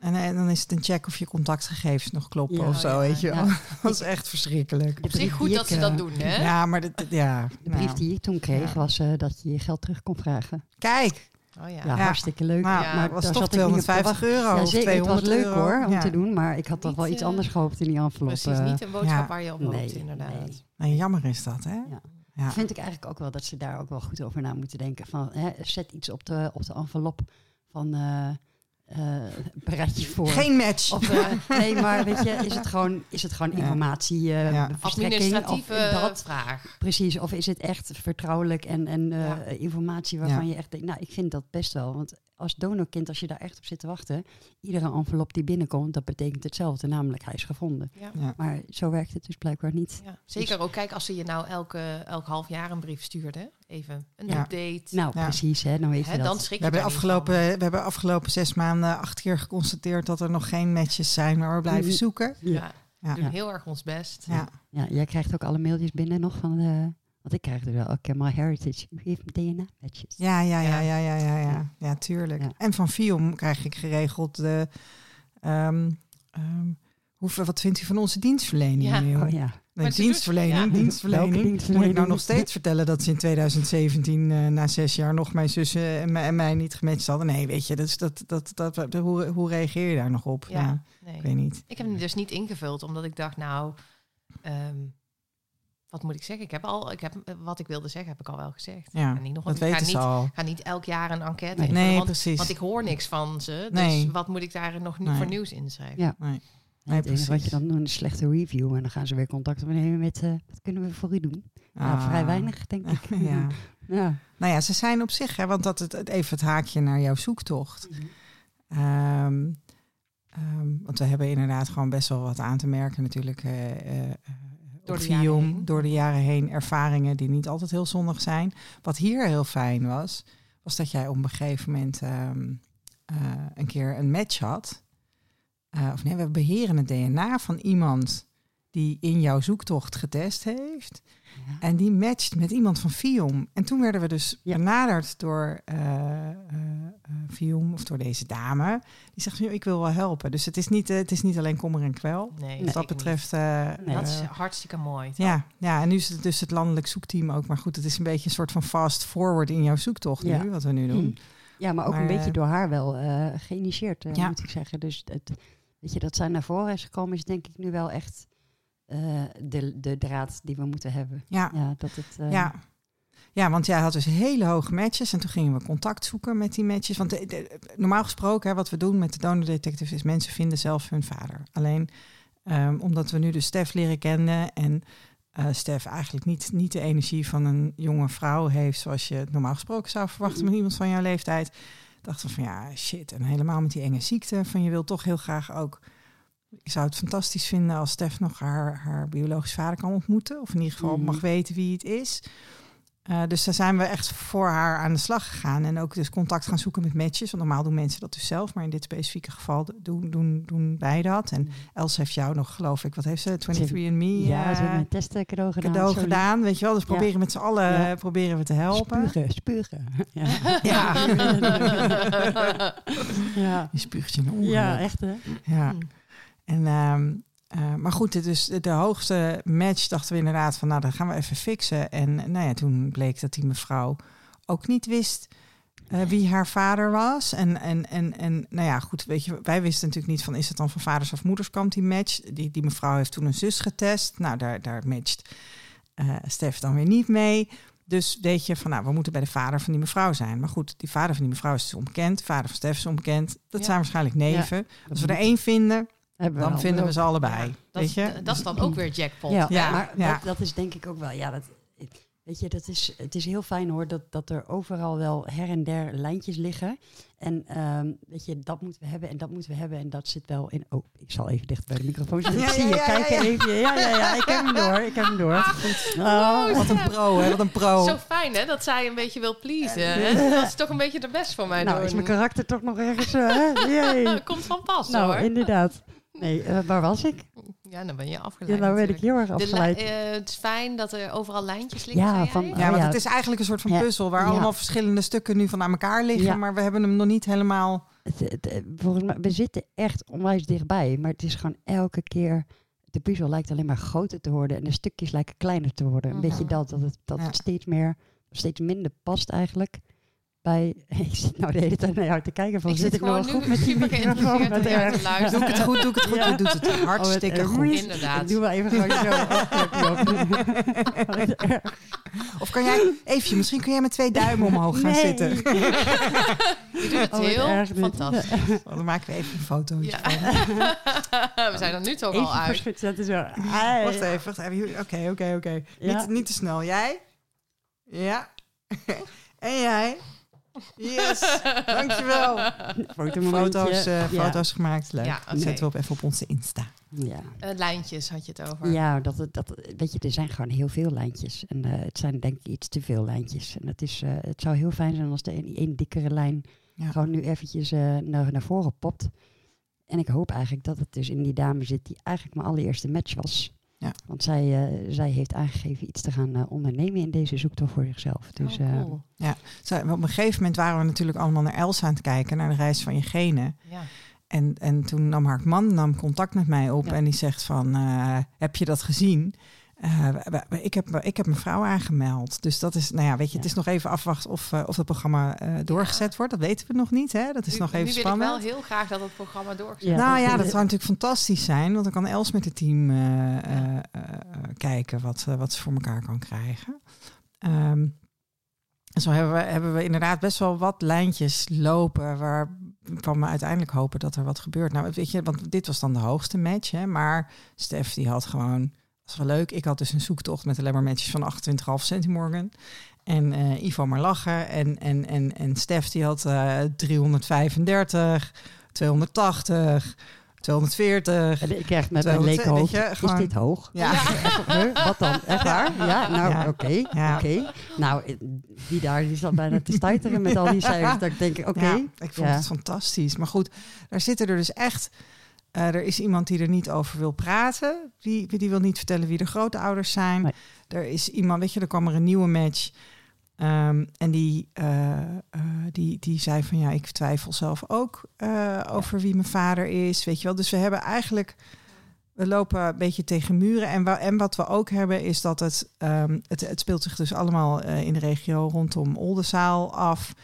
En, en dan is het een check of je contactgegevens nog kloppen Ja. of zo, ja. weet je wel. Ja. [LAUGHS] Dat is echt verschrikkelijk. Op zich goed dat ik, ze dat eh, doen, hè? Ja, maar dat, ja. De brief nou, die ik toen kreeg Ja. was eh, dat je je geld terug kon vragen. Kijk, Oh ja. Hartstikke leuk. Nou, Ja, maar het was daar toch zat ik niet op te 250 wachten. euro Ja, of zeker. Het was 200 leuk euro. hoor, om Ja. te doen. Maar ik had toch Niet, wel iets eh, anders gehoopt in die envelop. Precies, eh. niet een boodschap ja. waar je op Nee, hoopt, inderdaad. nee. Nee, jammer is dat, hè? Ja. Ja. Vind ik eigenlijk ook wel dat ze daar ook wel goed over na moeten denken. Van, hè, zet iets op de, op de envelop van eh eh, bereid je voor. Geen match. Of, eh, nee, maar weet je, is het gewoon, is het gewoon informatie, eh Ja. verstrekking? Of Administratieve dat, vraag. precies, of is het echt vertrouwelijk en, en eh, Ja. informatie waarvan Ja. je echt denkt, nou, ik vind dat best wel. Want als donorkind, als je daar echt op zit te wachten, iedere envelop die binnenkomt, dat betekent hetzelfde, namelijk hij is gevonden. Ja. Ja. Maar zo werkt het dus blijkbaar niet. Ja, zeker ook kijk als ze je nou elke, elk half jaar een brief stuurde. Even een Ja. update. Nou, Ja. precies, hè, dan weet je Hè, dat. dan schrik We hebben, afgelopen, van. we hebben afgelopen zes maanden acht keer geconstateerd dat er nog geen matches zijn, maar we blijven Mhm. zoeken. Ja, Ja. we doen heel erg ons best. Ja. Ja, jij krijgt ook alle mailtjes binnen nog van de... Want ik krijg er wel elke keer My Heritage. U heeft DNA-matches. Ja, ja, ja, Ja. ja, ja, ja, ja. Ja, tuurlijk. Ja. En van Fium krijg ik geregeld de... ehm, ehm, hoeveel, wat vindt u van onze dienstverlening? Ja. Oh ja. Nee, dienstverlening, doet- ja. dienstverlening. Moet ik nou nog steeds vertellen dat ze in 2017, eh, na zes jaar, nog mijn zussen en, mij- en mij niet gematcht hadden? Nee, weet je, dus dat, dat, dat, dat, hoe, hoe reageer je daar nog op? Ja. Ja, Nee. ik weet niet. Ik heb hem dus niet ingevuld, omdat ik dacht, nou, ehm, wat moet ik zeggen? Ik heb al, ik heb, eh, wat ik wilde zeggen, heb ik al wel gezegd. Ja, Ik ga niet nog, dat weten niet, ze al. ga niet elk jaar een enquête Nee. Nee, want, precies. want ik hoor niks van ze. Dus Nee. wat moet ik daar nog niet Nee. voor nieuws inschrijven? Ja. Nee. Het enige wat precies. je dan doet, een slechte review. En dan gaan ze weer contact opnemen met... eh, wat kunnen we voor u doen? Ja, Ah. vrij weinig, denk ik. [LAUGHS] ja. [LAUGHS] ja. Nou ja, ze zijn op zich, hè, want dat het, het even het haakje naar jouw zoektocht. Ehm, ehm, want we hebben inderdaad gewoon best wel wat aan te merken natuurlijk. eh eh, Door de jaren Viom, heen. door de jaren heen ervaringen die niet altijd heel zonnig zijn. Wat hier heel fijn was, was dat jij op een gegeven moment ehm, eh, een keer een match had. Eh, of nee, we beheren het DNA van iemand die in jouw zoektocht getest heeft. Ja. En die matcht met iemand van Viom. En toen werden we dus Ja. benaderd door eh eh, eh, Viom of door deze dame. Die zegt, "Joh, ik wil wel helpen. Dus het is niet, het is niet alleen kommer en kwel. Nee, Wat dat betreft... eh. Dat is hartstikke mooi. toch? ja, ja, en nu is het dus het landelijk zoekteam ook. Maar goed, het is een beetje een soort van fast forward in jouw zoektocht Ja. nu, wat we nu doen. Mm. Ja, maar ook Maar, een beetje door haar wel eh geïnitieerd, Ja. moet ik zeggen. Dus het, weet je, dat zij naar voren is gekomen, is denk ik nu wel echt eh, de, de draad die we moeten hebben. Ja, Ja, dat het... eh, ja. Ja, want jij had dus hele hoge matches en toen gingen we contact zoeken met die matches. Want de- de- normaal gesproken, hè, wat we doen met de donor detectives, is mensen vinden zelf hun vader. Alleen ehm, omdat we nu dus Stef leren kennen en eh Stef eigenlijk niet, niet de energie van een jonge vrouw heeft, zoals je normaal gesproken zou verwachten met iemand van jouw leeftijd, dachten we van ja, shit. En helemaal met die enge ziekte, van je wil toch heel graag ook. Ik zou het fantastisch vinden als Stef nog haar, haar biologisch vader kan ontmoeten. Of in ieder geval Mhm. mag weten wie het is. Eh, dus daar zijn we echt voor haar aan de slag gegaan. En ook dus contact gaan zoeken met matches. Want normaal doen mensen dat dus zelf. Maar in dit specifieke geval doen, doen, doen wij dat. En Els heeft jou nog, geloof ik, wat heeft ze? 23andMe Ja, ze eh, hebben een testen cadeau gedaan. cadeau sorry. gedaan. Weet je wel, dus Ja. proberen met z'n allen Ja. eh, proberen we te helpen. Spugen, spugen. Ja. [LAUGHS] Ja. [LAUGHS] ja. Je spuugt je een ongeluk. ja, echt hè? Ja. En, ehm, eh, maar goed, is de, hoogste match dachten we inderdaad van, nou, dat gaan we even fixen. En nou ja, toen bleek dat die mevrouw ook niet wist eh, wie haar vader was. En, en, en, en nou ja, goed, weet je, wij wisten natuurlijk niet van, is het dan van vaders of moederskant die match? Die, die mevrouw heeft toen een zus getest. Nou, daar, daar matcht eh Stef dan weer niet mee. Dus weet je van, nou, we moeten bij de vader van die mevrouw zijn. Maar goed, die vader van die mevrouw is dus onbekend. Vader van Stef is onbekend. Dat Ja. zijn waarschijnlijk neven. Als we er één vinden, Hebben dan vinden we ze allebei. Ja, dat, weet is, je? dat is dan ook weer jackpot. Ja, Ja, maar ja. Dat, dat is denk ik ook wel. Ja, dat, weet je, dat is, het is heel fijn hoor dat, dat er overal wel her en der lijntjes liggen. En ehm, weet je, dat moeten we hebben en dat moeten we hebben. En dat zit wel in. Oh, ik zal even dicht bij de microfoon zitten. Ja, ik zie ja, je ja, kijken ja, ja. even. Ja, ja, ja, ik heb hem door. Ik heb hem door. Oh, Wat een pro, hè? Wat een pro. Zo fijn hè, dat zij een beetje wil pleasen. hè? Dat is toch een beetje de best voor mij nou, doen. is mijn karakter toch nog ergens. hè? [LAUGHS] Jee. Komt van pas Nou, hoor. inderdaad. Nee, eh, waar was ik? Ja, dan ben je Ja, afgeleid. nou werd ik heel erg afgeleid. eh, het is fijn dat er overal lijntjes liggen. Ja, van- ja, want Oh, ja. het is eigenlijk een soort van Ja. puzzel waar Ja. allemaal verschillende stukken nu van aan elkaar liggen, Ja. maar we hebben hem nog niet helemaal. Het, het, eh, volgens mij, we zitten echt onwijs dichtbij, maar het is gewoon elke keer. De puzzel lijkt alleen maar groter te worden en de stukjes lijken kleiner te worden. Een Mhm. beetje dat, dat het, dat Ja. het steeds meer, steeds minder past eigenlijk. Bij... [LAUGHS] Ik zit nou de hele tijd naar jou te kijken van... Ik zit zit ik nou wel gewoon goed met die super microfoon? erg. luisteren. Doe ik het goed, doe ik het goed. Ja. Je doet het hartstikke erg. goed. Ik Inderdaad. doe wel even gewoon zo. Erg. [LAUGHS] Of kan jij, even, misschien kun jij met twee duimen omhoog gaan Nee. zitten. [LAUGHS] Je doet het Oh, heel erg fantastisch. Dan maken we even een fotootje Ja. van. We zijn er nu toch Even al uit. verschut zetten zo. Ai. Wacht even, wacht even. Oké, oké, oké. Ja. Niet, niet te snel. Jij? Ja. en jij? Yes, dankjewel. [LAUGHS] Foto's, eh, Ja. foto's gemaakt. Leuk. Ja, zetten we op even op onze Insta. Ja. Eh, lijntjes had je het over. Ja, dat, het- dat, weet je, er zijn gewoon heel veel lijntjes. En eh, het zijn denk ik iets te veel lijntjes. En het, is, eh, het zou heel fijn zijn als de een, één dikkere lijn Ja. gewoon nu eventjes eh, naar, naar voren popt. En ik hoop eigenlijk dat het dus in die dame zit die eigenlijk mijn allereerste match was. Ja. Want zij, eh, zij heeft aangegeven iets te gaan eh, ondernemen in deze zoektocht voor zichzelf. Dus oh, eh, cool. Zo, op een gegeven moment waren we natuurlijk allemaal naar Elsa aan het kijken, naar de reis van je genen. ja. En, en toen nam haar man nam contact met mij op Ja. en die zegt van, eh, heb je dat gezien? Eh, ik, heb, ik heb mijn vrouw aangemeld. Dus dat is, nou ja, weet je, het is nog even afwachten of, eh, of het programma eh, doorgezet wordt. Dat weten we nog niet, hè? Dat is Nu- nog even nu wil spannend. ik wel heel graag dat het programma doorgezet Ja, nou ja, dat zou natuurlijk fantastisch zijn. Want dan kan Els met het team eh, eh, eh, kijken wat, wat ze voor elkaar kan krijgen. Ehm, en zo hebben we, hebben we inderdaad best wel wat lijntjes lopen... waarvan we uiteindelijk hopen dat er wat gebeurt. Nou, weet je, want dit was dan de hoogste match. Hè, maar Stef die had gewoon... Dat was wel leuk. Ik had dus een zoektocht met alleen maar matches van 28,5 centimorgan. En eh, Ivo maar lachen. En, en, en, en Stef die had eh 335, 280, 240. en ik krijg met mijn leke weet hoofd, je, is dit hoog? Ja. Huh? Wat dan? Echt waar? Ja, nou Ja. oké. Ja. oké. Nou, eh, die daar die zat bijna te stuiteren met al die cijfers. Dat ik denk, oké. Ja, ik vond Ja. het fantastisch. Maar goed, daar zitten er dus echt... eh, er is iemand die er niet over wil praten. Die, die wil niet vertellen wie de grootouders zijn. Nee. Er is iemand, weet je, er kwam er een nieuwe match. Ehm, en die, eh, eh, die, die zei van ja, ik twijfel zelf ook over wie mijn vader is. Weet je wel. Dus we hebben eigenlijk... We lopen een beetje tegen muren. En, wa- en wat we ook hebben is dat het, ehm, het, het speelt zich dus allemaal in de regio rondom Oldenzaal af.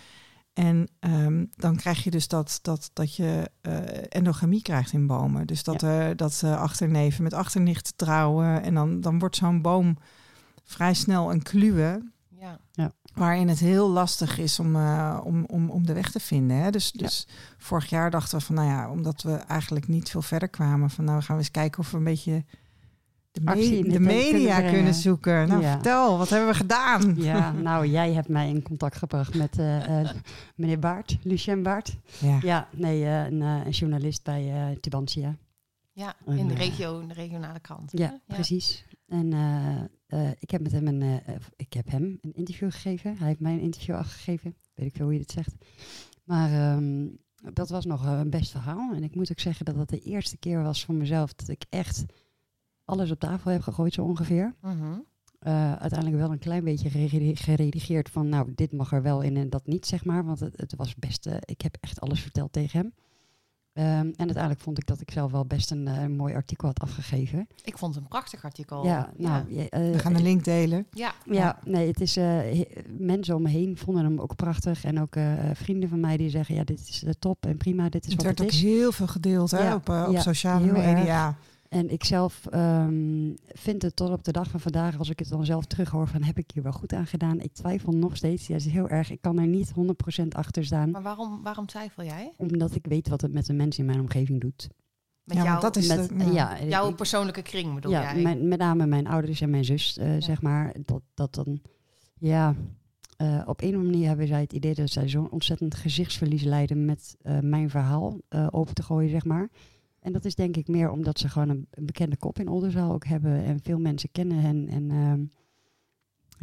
En ehm, dan krijg je dus dat, dat, dat je eh, endogamie krijgt in bomen. Dus dat, er dat achterneven met achternichten trouwen. En dan, dan wordt zo'n boom vrij snel een kluwe. Ja. Waarin het heel lastig is om, eh, om, om, om de weg te vinden. Hè? Dus, dus vorig jaar dachten we van, nou ja, omdat we eigenlijk niet veel verder kwamen, van nou gaan we eens kijken of we een beetje de, Actie de media kunnen zoeken. Nou, Ja. vertel, wat hebben we gedaan? Ja, nou, jij hebt mij in contact gebracht met eh, eh, meneer Baart, Lucien Baart. Ja. Ja, nee, eh, een, eh, een journalist bij eh Tubantia. Ja, En, in de regio, in de regionale krant. Ja, precies. En eh, eh, ik heb met hem een, ik heb hem een interview gegeven. Hij heeft mij een interview afgegeven. Weet ik veel hoe je dit zegt. Maar ehm, dat was nog een best verhaal. En ik moet ook zeggen dat dat de eerste keer was voor mezelf dat ik echt alles op tafel heb gegooid, zo ongeveer. Mhm. Eh, uiteindelijk wel een klein beetje geredi- geredigeerd van, nou, dit mag er wel in en dat niet, zeg maar. Want het, het was best, eh, ik heb echt alles verteld tegen hem. Ehm, en uiteindelijk vond ik dat ik zelf wel best een eh, mooi artikel had afgegeven. Ik vond het een prachtig artikel. ja, nou, ja, We gaan de link delen. Ja, ja, nee, het is, mensen om me heen vonden hem ook prachtig. En ook eh, vrienden van mij die zeggen, ja, dit is eh, top en prima, dit is Het wat werd het ook is. heel veel gedeeld hè, Ja, op, op ja, sociale media. En ik zelf ehm, vind het tot op de dag van vandaag, als ik het dan zelf terughoor, van heb ik hier wel goed aan gedaan? Ik twijfel nog steeds. Ja, is heel erg. Ik kan er niet 100% achter staan, maar waarom, waarom twijfel jij? omdat ik weet wat het met de mensen in mijn omgeving doet. Met Ja, jou, dat is met, de- ja. ja, jouw persoonlijke kring bedoel ja, jij? mijn- met name mijn ouders en mijn zus, eh, zeg maar. Dat, dat dan, ja, eh, op een of andere manier hebben zij het idee dat zij zo'n ontzettend gezichtsverlies lijden met eh, mijn verhaal eh, open te gooien, zeg maar. En dat is denk ik meer omdat ze gewoon een, een bekende kop in Oldenzaal ook hebben en veel mensen kennen hen. En ehm,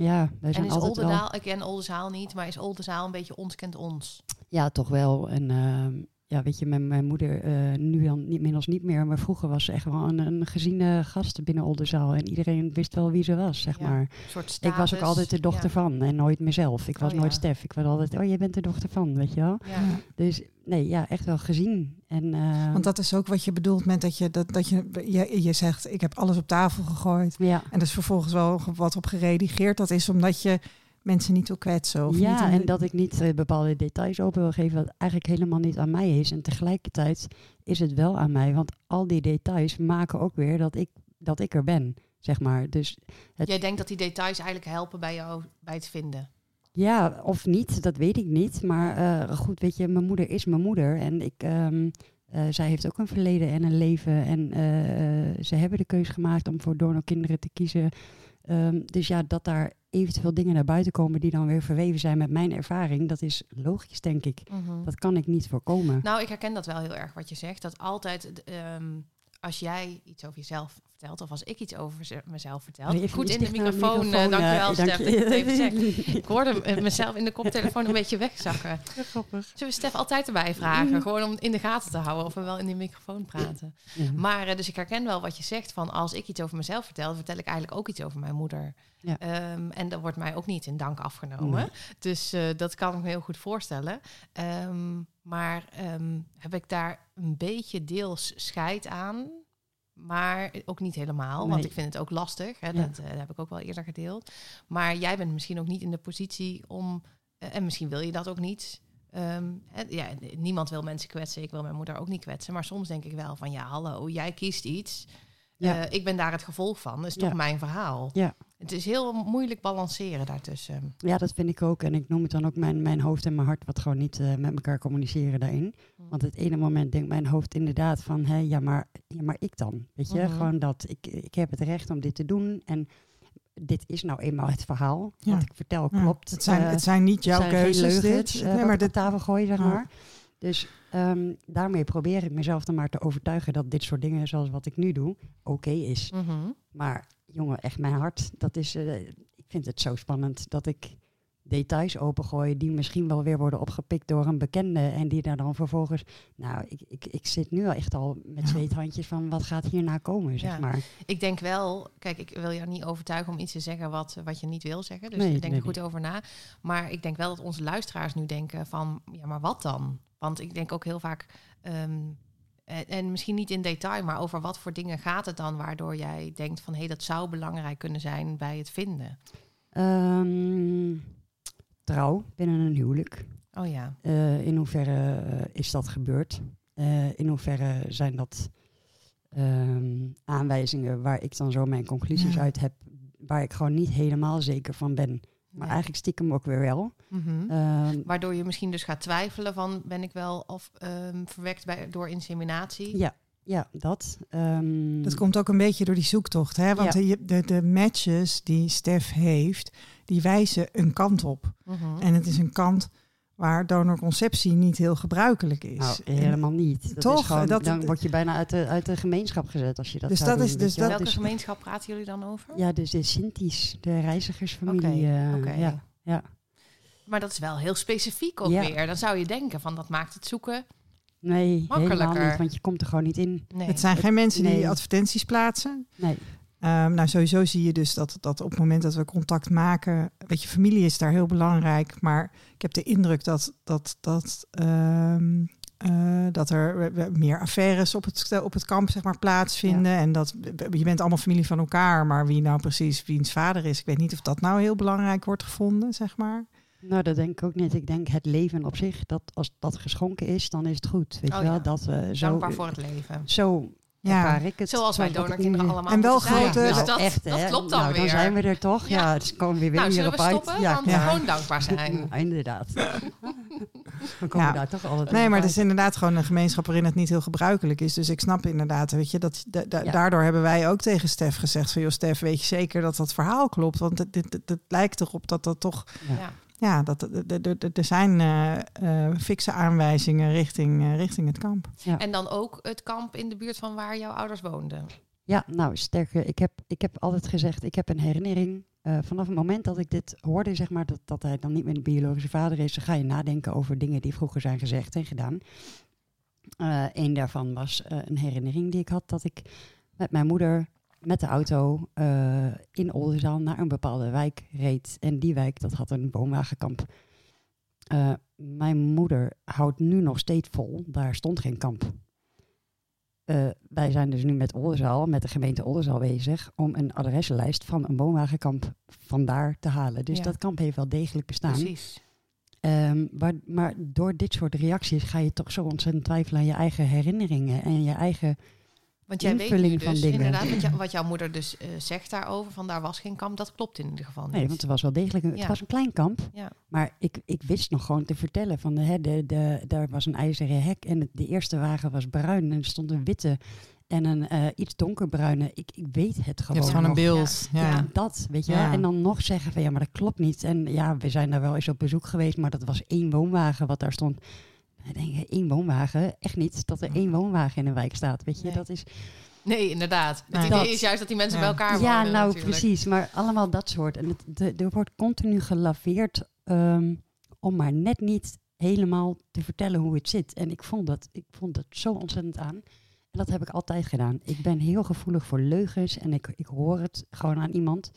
ja, wij en zijn is altijd wel... Oldenzaal, ik ken Oldenzaal niet, maar is Oldenzaal een beetje ons kent ons? Ja, toch wel. En ehm, ja, weet je, mijn, mijn moeder, eh, nu dan niet, inmiddels niet meer, maar vroeger was ze echt wel een, een geziene gast binnen Oldenzaal. En iedereen wist wel wie ze was, zeg Ja, maar. Een soort. Ik was ook altijd de dochter ja. van en nooit mezelf. Ik was Oh, nooit ja. Stef. Ik was altijd, oh, jij bent de dochter van, weet je wel. Ja. Dus nee, ja, echt wel gezien. En, ehm, Want dat is ook wat je bedoelt met dat je, dat, dat je, je, je zegt, ik heb alles op tafel gegooid. ja, En er is vervolgens wel wat op geredigeerd. Dat is omdat je mensen niet wil kwetsen. Of ja, niet en dat ik niet eh, bepaalde details open wil geven, wat eigenlijk helemaal niet aan mij is. En tegelijkertijd is het wel aan mij, want al die details maken ook weer dat ik, dat ik er ben, zeg maar. Dus Het- Jij denkt dat die details eigenlijk helpen bij jou bij het vinden. Ja, of niet, dat weet ik niet. Maar eh, goed, weet je, mijn moeder is mijn moeder. En ik, ehm, eh, zij heeft ook een verleden en een leven. En eh, ze hebben de keuze gemaakt om voor donorkinderen te kiezen. Ehm, dus ja, dat daar eventueel dingen naar buiten komen die dan weer verweven zijn met mijn ervaring, dat is logisch, denk ik. Dat kan ik niet voorkomen. Nou, ik herken dat wel heel erg wat je zegt. Dat altijd, ehm, als jij iets over jezelf vertelt, of als ik iets over ze- mezelf vertel. Goed in de dichter naar microfoon, eh, dankjewel eh, Stef, dank dat je het even. Ik hoorde eh, [LAUGHS] mezelf in de koptelefoon een beetje wegzakken. [LAUGHS] Grappig. Zullen we Stef altijd erbij vragen? Gewoon om in de gaten te houden of we wel in die microfoon praten. Ja. Maar dus ik herken wel wat je zegt van als ik iets over mezelf vertel, vertel ik eigenlijk ook iets over mijn moeder. Ja. Ehm, en dat wordt mij ook niet in dank afgenomen. Nee. Dus eh, dat kan ik me heel goed voorstellen. Ehm, maar ehm, heb ik daar een beetje deels scheid aan? Maar ook niet helemaal, want ik vind het ook lastig. Hè? Ja. Dat, eh, dat heb ik ook wel eerder gedeeld. Maar jij bent misschien ook niet in de positie om, eh, en misschien wil je dat ook niet. Ehm, hè, ja, niemand wil mensen kwetsen. Ik wil mijn moeder ook niet kwetsen. Maar soms denk ik wel van ja, hallo, jij kiest iets. Ja. Eh, ik ben daar het gevolg van. Dat is toch Ja. mijn verhaal. Ja. Het is heel moeilijk balanceren daartussen. Ja, dat vind ik ook. En ik noem het dan ook mijn, mijn hoofd en mijn hart, wat gewoon niet eh, met elkaar communiceren daarin. Want het ene moment denkt mijn hoofd inderdaad van, hé, ja, maar, ja, maar ik dan. Weet je, Mhm. gewoon dat ik, ik heb het recht om dit te doen. En dit is nou eenmaal het verhaal. Ja. Wat ik vertel Ja, klopt. het, zijn, Eh, het zijn niet jouw zijn keuzes. leugens, dit. eh, nee, maar dit, tafel gooi, zeg maar. Dus ehm, daarmee probeer ik mezelf dan maar te overtuigen dat dit soort dingen, zoals wat ik nu doe, oké is. Mhm. Maar jongen, echt mijn hart, dat is, eh, ik vind het zo spannend dat ik details opengooi die misschien wel weer worden opgepikt door een bekende en die daar dan vervolgens, nou, ik, ik, ik zit nu al echt al met zweethandjes van wat gaat hierna komen, zeg Ja. maar. Ik denk wel, kijk, ik wil jou niet overtuigen om iets te zeggen wat, wat je niet wil zeggen. Dus Nee, ik denk nee, er goed over na. Maar ik denk wel dat onze luisteraars nu denken van, ja, maar wat dan? Want ik denk ook heel vaak, ehm, en, en misschien niet in detail, maar over wat voor dingen gaat het dan waardoor jij denkt van, hé, hey, dat zou belangrijk kunnen zijn bij het vinden. Ehm, trouw binnen een huwelijk. Oh ja. Eh, in hoeverre eh, is dat gebeurd? Eh, in hoeverre zijn dat ehm, aanwijzingen waar ik dan zo mijn conclusies Ja. uit heb, waar ik gewoon niet helemaal zeker van ben. Maar eigenlijk stiekem ook weer wel. Mhm. Ehm, Waardoor je misschien dus gaat twijfelen van, ben ik wel of ehm, verwekt bij, door inseminatie? ja, ja, dat. ehm, dat komt ook een beetje door die zoektocht. Hè? Want Ja. de, de, de matches die Stef heeft, die wijzen een kant op. Mhm. En het is een kant waar donorconceptie niet heel gebruikelijk is. nou, helemaal niet. Dat Toch, Is gewoon, dat- dan word je bijna uit de, uit de gemeenschap gezet als je dat Dus zou dat doen, is- dus dat- Welke Dus- gemeenschap praten jullie dan over? Ja, dus de Sinti's, de reizigersfamilie. Oké, eh, oké. ja, ja. Maar dat is wel heel specifiek ook Ja. weer. Dan zou je denken van dat maakt het zoeken. Nee, helemaal Makkelijker. niet, want je komt er gewoon niet in. Nee. Het zijn geen mensen die advertenties plaatsen. Nee. Ehm, nou, sowieso zie je dus dat, dat op het moment dat we contact maken, weet je, familie is daar heel belangrijk. Maar ik heb de indruk dat, dat, dat, ehm, eh, dat er meer affaires op het, op het kamp zeg maar, plaatsvinden. En dat je bent allemaal familie van elkaar, maar wie nou precies wiens vader is, ik weet niet of dat nou heel belangrijk wordt gevonden, zeg maar. Nou, dat denk ik ook niet. Ik denk het leven op zich, dat als dat geschonken is, dan is het goed. Weet Oh je wel, ja. dat we zo, Dankbaar voor het leven. zo Ja. ik het. Zoals wij donorkinderen allemaal En wel grote- Dus Nou, dat, echt, dat hè? klopt dan nou, weer. dan zijn we er toch. Ja, Ja. dus komen we weer nou, weer zullen op we uit. stoppen? Ja, Want ja. gewoon dankbaar zijn. Ja, inderdaad. [LAUGHS] We komen Ja. daar toch altijd Nee, maar het uit. is inderdaad gewoon een gemeenschap waarin het niet heel gebruikelijk is. Dus ik snap inderdaad, weet je, dat, da- da- Ja. daardoor hebben wij ook tegen Stef gezegd van, joh Stef, weet je zeker dat dat verhaal klopt? Want het, het, het, het lijkt erop dat dat toch, Ja. ja, dat er- zijn eh eh, fikse aanwijzingen richting, eh, richting het kamp. En dan ook het kamp in de buurt van waar jouw ouders woonden. Ja, nou sterker, ik heb, ik heb altijd gezegd, ik heb een herinnering. eh, vanaf het moment dat ik dit hoorde, zeg maar, dat, dat hij dan niet meer de biologische vader is, dan ga je nadenken over dingen die vroeger zijn gezegd en gedaan. Eh een daarvan was eh, een herinnering die ik had dat ik met mijn moeder met de auto eh, in Oldenzaal naar een bepaalde wijk reed. En die wijk, dat had een woonwagenkamp. Eh, mijn moeder houdt nu nog steeds vol, daar stond geen kamp. eh, wij zijn dus nu met Oldenzaal, met de gemeente Oldenzaal bezig, om een adressenlijst van een woonwagenkamp vandaar te halen. Dus Ja. dat kamp heeft wel degelijk bestaan. Precies. Ehm, maar, maar door dit soort reacties ga je toch zo ontzettend twijfelen aan je eigen herinneringen en je eigen. Want jij weet nu Invulling van dus dingen. inderdaad wat, jou- wat jouw moeder dus eh, zegt daarover, van daar was geen kamp, dat klopt in ieder geval niet. Nee, want het was wel degelijk een, Ja. het was een klein kamp. Ja. Maar ik, ik wist nog gewoon te vertellen van de, hè, de, de, daar was een ijzeren hek en het- de eerste wagen was bruin en er stond een witte en een eh, iets donkerbruine. Ik, ik weet het Je gewoon. hebt gewoon een beeld. Ja. Ja, dat, weet je Ja. En dan nog zeggen van ja, maar dat klopt niet. En ja, we zijn daar wel eens op bezoek geweest, maar dat was één woonwagen wat daar stond. En dan denk je, één woonwagen? Echt niet dat er één woonwagen in een wijk staat, weet je. Nee. Dat is, Nee, inderdaad. Het idee Dat- is juist dat die mensen Ja. bij elkaar ja, wonen nou natuurlijk. precies. Maar allemaal dat soort. En het, de, er wordt continu gelaveerd ehm, om maar net niet helemaal te vertellen hoe het zit. En ik vond dat, ik vond dat zo ontzettend aan. En dat heb ik altijd gedaan. Ik ben heel gevoelig voor leugens en ik, ik hoor het gewoon aan iemand.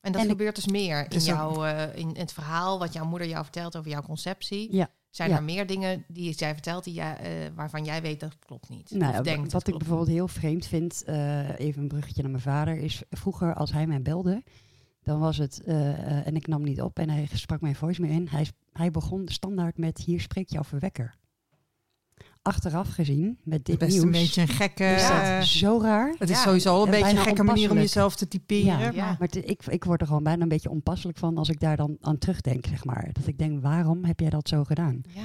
En dat En ik- gebeurt dus meer in, Dus jouw, eh, in het verhaal wat jouw moeder jou vertelt over jouw conceptie. Ja. Zijn Ja. er meer dingen die zij vertelt die jij, eh, waarvan jij weet dat klopt niet? Nou, of ja, denkt wat dat ik bijvoorbeeld heel vreemd vind, eh, even een bruggetje naar mijn vader, is vroeger als hij mij belde, dan was het, eh, en ik nam niet op en hij sprak mijn voice meer in, hij, hij begon standaard met hier spreekt jouw verwekker. Achteraf gezien, met dit Best nieuws, een beetje een gekke... is dat eh, zo raar. het is Ja, sowieso al een en beetje een gekke manier om jezelf te typeren. Ja, Ja. maar- ik, ik word er gewoon bijna een beetje onpasselijk van als ik daar dan aan terugdenk, zeg maar. Dat ik denk, waarom heb jij dat zo gedaan? Ja.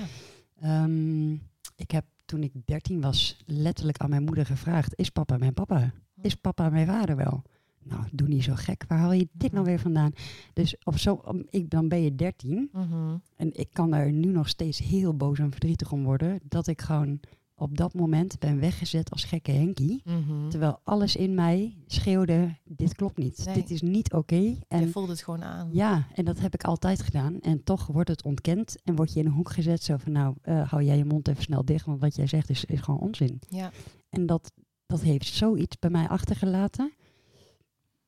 Ehm, ik heb toen ik 13 was letterlijk aan mijn moeder gevraagd: Is papa mijn papa? Is papa mijn vader wel? Nou, doe niet zo gek. Waar haal je dit nou weer vandaan? Dus op zo, ik, dan ben je 13 Mhm. en ik kan er nu nog steeds heel boos en verdrietig om worden. Dat ik gewoon op dat moment ben weggezet als gekke Henkie. Mhm. Terwijl alles in mij schreeuwde: Dit klopt niet. Nee. Dit is niet oké. Je En voelt het gewoon aan. ja, en dat heb ik altijd gedaan. En toch wordt het ontkend en word je in een hoek gezet. Zo van, nou, eh, hou jij je mond even snel dicht, want wat jij zegt is, is gewoon onzin. Ja. En dat, dat heeft zoiets bij mij achtergelaten.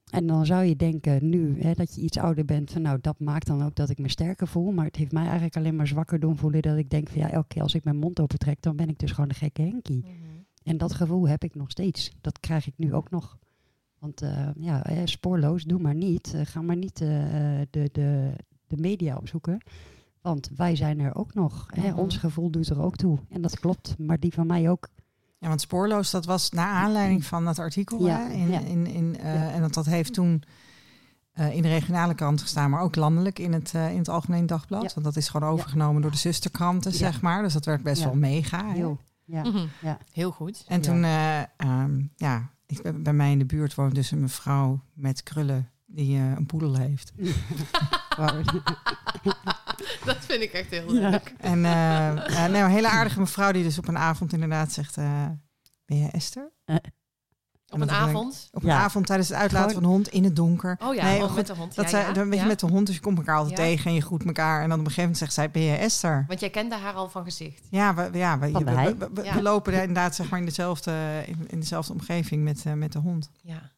En dan zou je denken nu hè, dat je iets ouder bent, van nou, dat maakt dan ook dat ik me sterker voel. Maar het heeft mij eigenlijk alleen maar zwakker doen voelen dat ik denk van ja, elke keer als ik mijn mond opentrek, dan ben ik dus gewoon een gekke Henkie. Mhm. En dat gevoel heb ik nog steeds. Dat krijg ik nu ook nog. Want eh, ja, spoorloos, doe maar niet. Eh, ga maar niet eh, de, de, de media opzoeken. Want wij zijn er ook nog. Hè? Mhm. Ons gevoel doet er ook toe. En dat klopt, maar die van mij ook. Ja, want spoorloos, dat was naar aanleiding van dat artikel. Ja, hè, in, ja. in, in, eh, Ja. En dat, dat heeft toen eh, in de regionale krant gestaan, maar ook landelijk in het, eh, in het Algemeen Dagblad. Ja. Want dat is gewoon overgenomen door de zusterkranten, Ja. zeg maar. Dus dat werd best Ja. wel mega. hè. Heel. Ja. Mhm. Ja. Heel goed. En toen, eh, ehm, ja, ik, ben- bij mij in de buurt woont dus een mevrouw met krullen die eh, een poedel heeft. [LAUGHS] Dat vind ik echt heel Ja. leuk. En eh, eh, nee, een hele aardige mevrouw die dus op een avond inderdaad zegt, eh, ben jij Esther? Op een avond. Op een Ja. avond tijdens het uitlaten Gewoon- van de hond in het donker. Oh ja, Nee, oh, met de hond. Dat ja, zij, ja, dan weet je met de hond, dus je komt elkaar altijd Ja. tegen en je groet elkaar. En dan op een gegeven moment zegt zij, ben je Esther? Want jij kende haar al van gezicht. Ja, we, ja, we, Van we, wij. we- we- Ja. we lopen inderdaad zeg maar in dezelfde, in, in dezelfde omgeving met, eh, met de hond. Ja.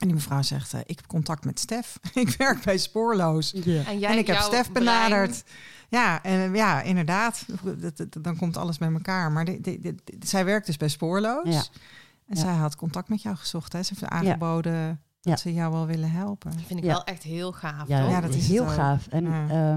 En die mevrouw zegt, eh, ik heb contact met Stef. [LAUGHS] ik werk bij Spoorloos. En, jij, en ik heb Stef brein- benaderd. Ja, en, ja, inderdaad. Dat, dat- dan komt alles bij elkaar. Maar de, de, de- de- zij werkt dus bij Spoorloos. Ja. En Ja. zij had contact met jou gezocht. Hè? Ze heeft aangeboden Ja. dat ze jou wel willen helpen. Dat vind ik Ja. wel echt heel gaaf, Ja, toch? Ja, dat is heel ook. gaaf. En, Ja.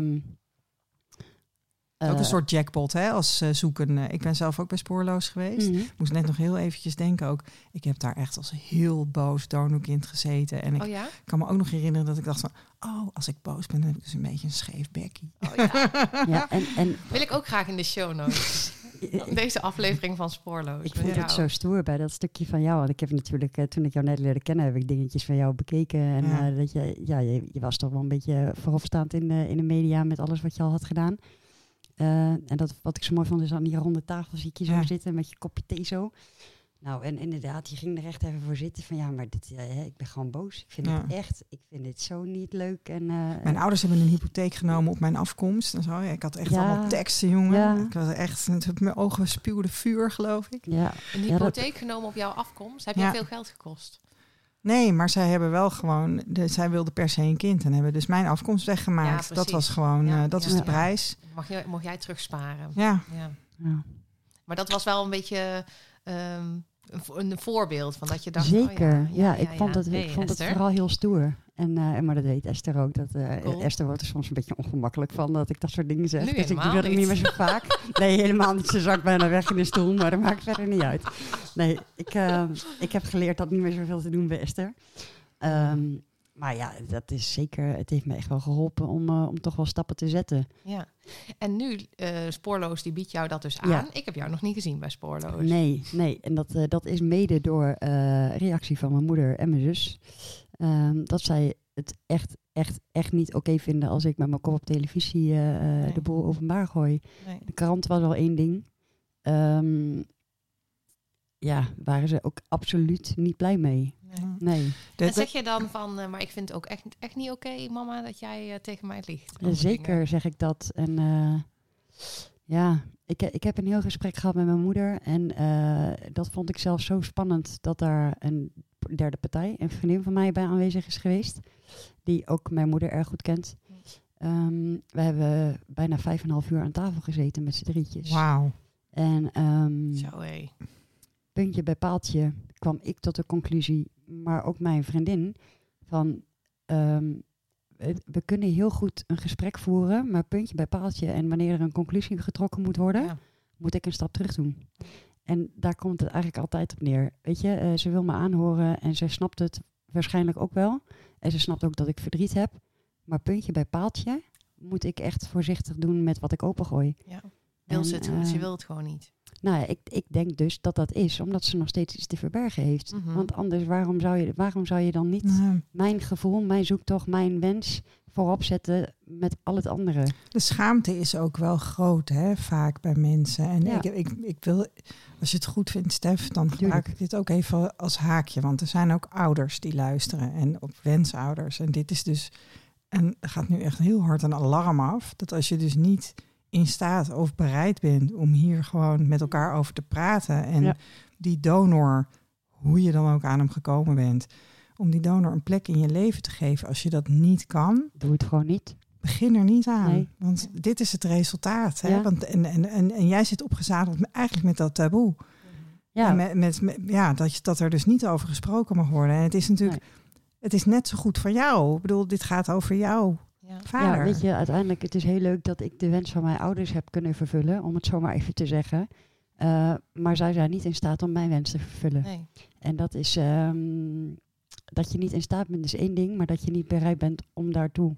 Ook eh, een soort jackpot, hè, als eh, zoeken. Eh, ik ben zelf ook bij Spoorloos geweest. mhm. Moest net nog heel eventjes denken ook. Ik heb daar echt als heel boos donokind gezeten. En ik Oh ja? kan me ook nog herinneren dat ik dacht van... Oh, als ik boos ben, dan heb ik dus een beetje een scheef bekkie. Oh ja. [LAUGHS] Ja, en, en Wil ik ook graag in de show notes. [LAUGHS] Deze aflevering van Spoorloos. Ik vond het zo stoer bij dat stukje van jou. Want ik heb natuurlijk, eh, toen ik jou net leerde kennen, heb ik dingetjes van jou bekeken. En Ja. eh, dat je, ja, je, je was toch wel een beetje vooropstaand in de, in de media met alles wat je al had gedaan. Eh, en dat, wat ik zo mooi vond, is aan die ronde tafel zie ik je zo Ja. zitten met je kopje thee zo. Nou, en inderdaad, je ging er echt even voor zitten van ja, maar dit, hè, ik ben gewoon boos. Ik vind Ja. het echt, ik vind dit zo niet leuk. En, eh, Mijn ouders hebben een hypotheek genomen op mijn afkomst. En zo. Ik had echt Ja. allemaal teksten, jongen. Ja. Ik was echt, mijn ogen spuwden vuur, geloof ik. ja, Een Ja, dat- hypotheek genomen op jouw afkomst. Heb Ja. je veel geld gekost? Nee, maar zij hebben wel gewoon, de, zij wilde per se een kind en hebben dus mijn afkomst weggemaakt. dat was gewoon, Ja, eh, dat ja, was de prijs. Mag, je, mocht jij terugsparen? Ja, Ja. ja. Maar dat was wel een beetje... ehm, een, vo- een voorbeeld van dat je dacht... oh Zeker, ja, ik vond, het, Hey, ik vond het vooral heel stoer. En, eh, maar dat weet Esther ook. Dat, eh, Cool. Esther wordt er soms een beetje ongemakkelijk van dat ik dat soort dingen zeg. Nu dus ik doe dat niet niet. meer zo vaak. Nee, helemaal niet. Ze zakt bijna weg in de stoel, maar dat maakt verder niet uit. Nee, ik, eh, ik heb geleerd dat niet meer zoveel te doen bij Esther. Ehm, maar ja, dat is zeker, het heeft me echt wel geholpen om, eh, om toch wel stappen te zetten. Ja. En nu, eh, Spoorloos, die biedt jou dat dus aan. Ja. Ik heb jou nog niet gezien bij Spoorloos. Nee, nee. En dat, eh, dat is mede door reactie van mijn moeder en mijn zus. Ehm, dat zij het echt, echt, echt niet oké vinden als ik met mijn kop op televisie Nee. de boel openbaar gooi. Nee. De krant was al één ding. Ehm, ja, waren ze ook absoluut niet blij mee. Nee. Nee, De- En zeg je dan van, eh, maar ik vind het ook echt, echt niet oké, mama, dat jij eh, tegen mij liegt? over zeker dingen? zeg ik dat. En eh, ja, ik, ik heb een heel gesprek gehad met mijn moeder. En eh, dat vond ik zelf zo spannend dat daar een derde partij, een vriendin van mij, bij aanwezig is geweest. Die ook mijn moeder erg goed kent. Ehm, we hebben bijna vijf en een half uur aan tafel gezeten met z'n drietjes. Wauw. En ehm, Zo, hé. Puntje bij paaltje kwam ik tot de conclusie, maar ook mijn vriendin, van ehm, we, kunnen heel goed een gesprek voeren, maar puntje bij paaltje en wanneer er een conclusie getrokken moet worden, Ja. moet ik een stap terug doen. En daar komt het eigenlijk altijd op neer. Weet je, eh, ze wil me aanhoren en ze snapt het waarschijnlijk ook wel. En ze snapt ook dat ik verdriet heb. Maar puntje bij paaltje moet ik echt voorzichtig doen met wat ik opengooi. Ja. Wil ze, het, eh, ze wil het gewoon niet. Nou ja, ik, ik denk dus dat dat is omdat ze nog steeds iets te verbergen heeft. Mhm. Want anders, waarom zou, je, waarom zou je dan niet mijn gevoel, mijn zoektocht, mijn wens voorop zetten met al het andere? de schaamte is ook wel groot, hè, vaak bij mensen. En Ja. ik, ik, ik wil, als je het goed vindt, Stef, dan gebruik ik dit ook even als haakje. Want er zijn ook ouders die luisteren en op wensouders. En dit is dus, en er gaat nu echt heel hard een alarm af. Dat als je dus niet in staat of bereid bent om hier gewoon met elkaar over te praten. En Ja. die donor, hoe je dan ook aan hem gekomen bent, om die donor een plek in je leven te geven. Als je dat niet kan, Doe het gewoon niet. begin er niet aan. Nee. Want dit is het resultaat. Hè? Ja. Want, en, en, en, en jij zit opgezadeld eigenlijk met dat taboe. Ja, met, met, met- ja, dat, je, dat er dus niet over gesproken mag worden. En het is natuurlijk, het is net zo goed voor jou. Ik bedoel, dit gaat over jou, Ja. vader. ja, weet je, uiteindelijk het is heel leuk dat ik de wens van mijn ouders heb kunnen vervullen, om het zo maar even te zeggen. Eh, maar zij zijn niet in staat om mijn wens te vervullen. Nee. En dat is ehm, dat je niet in staat bent, is één ding, maar dat je niet bereid bent om daartoe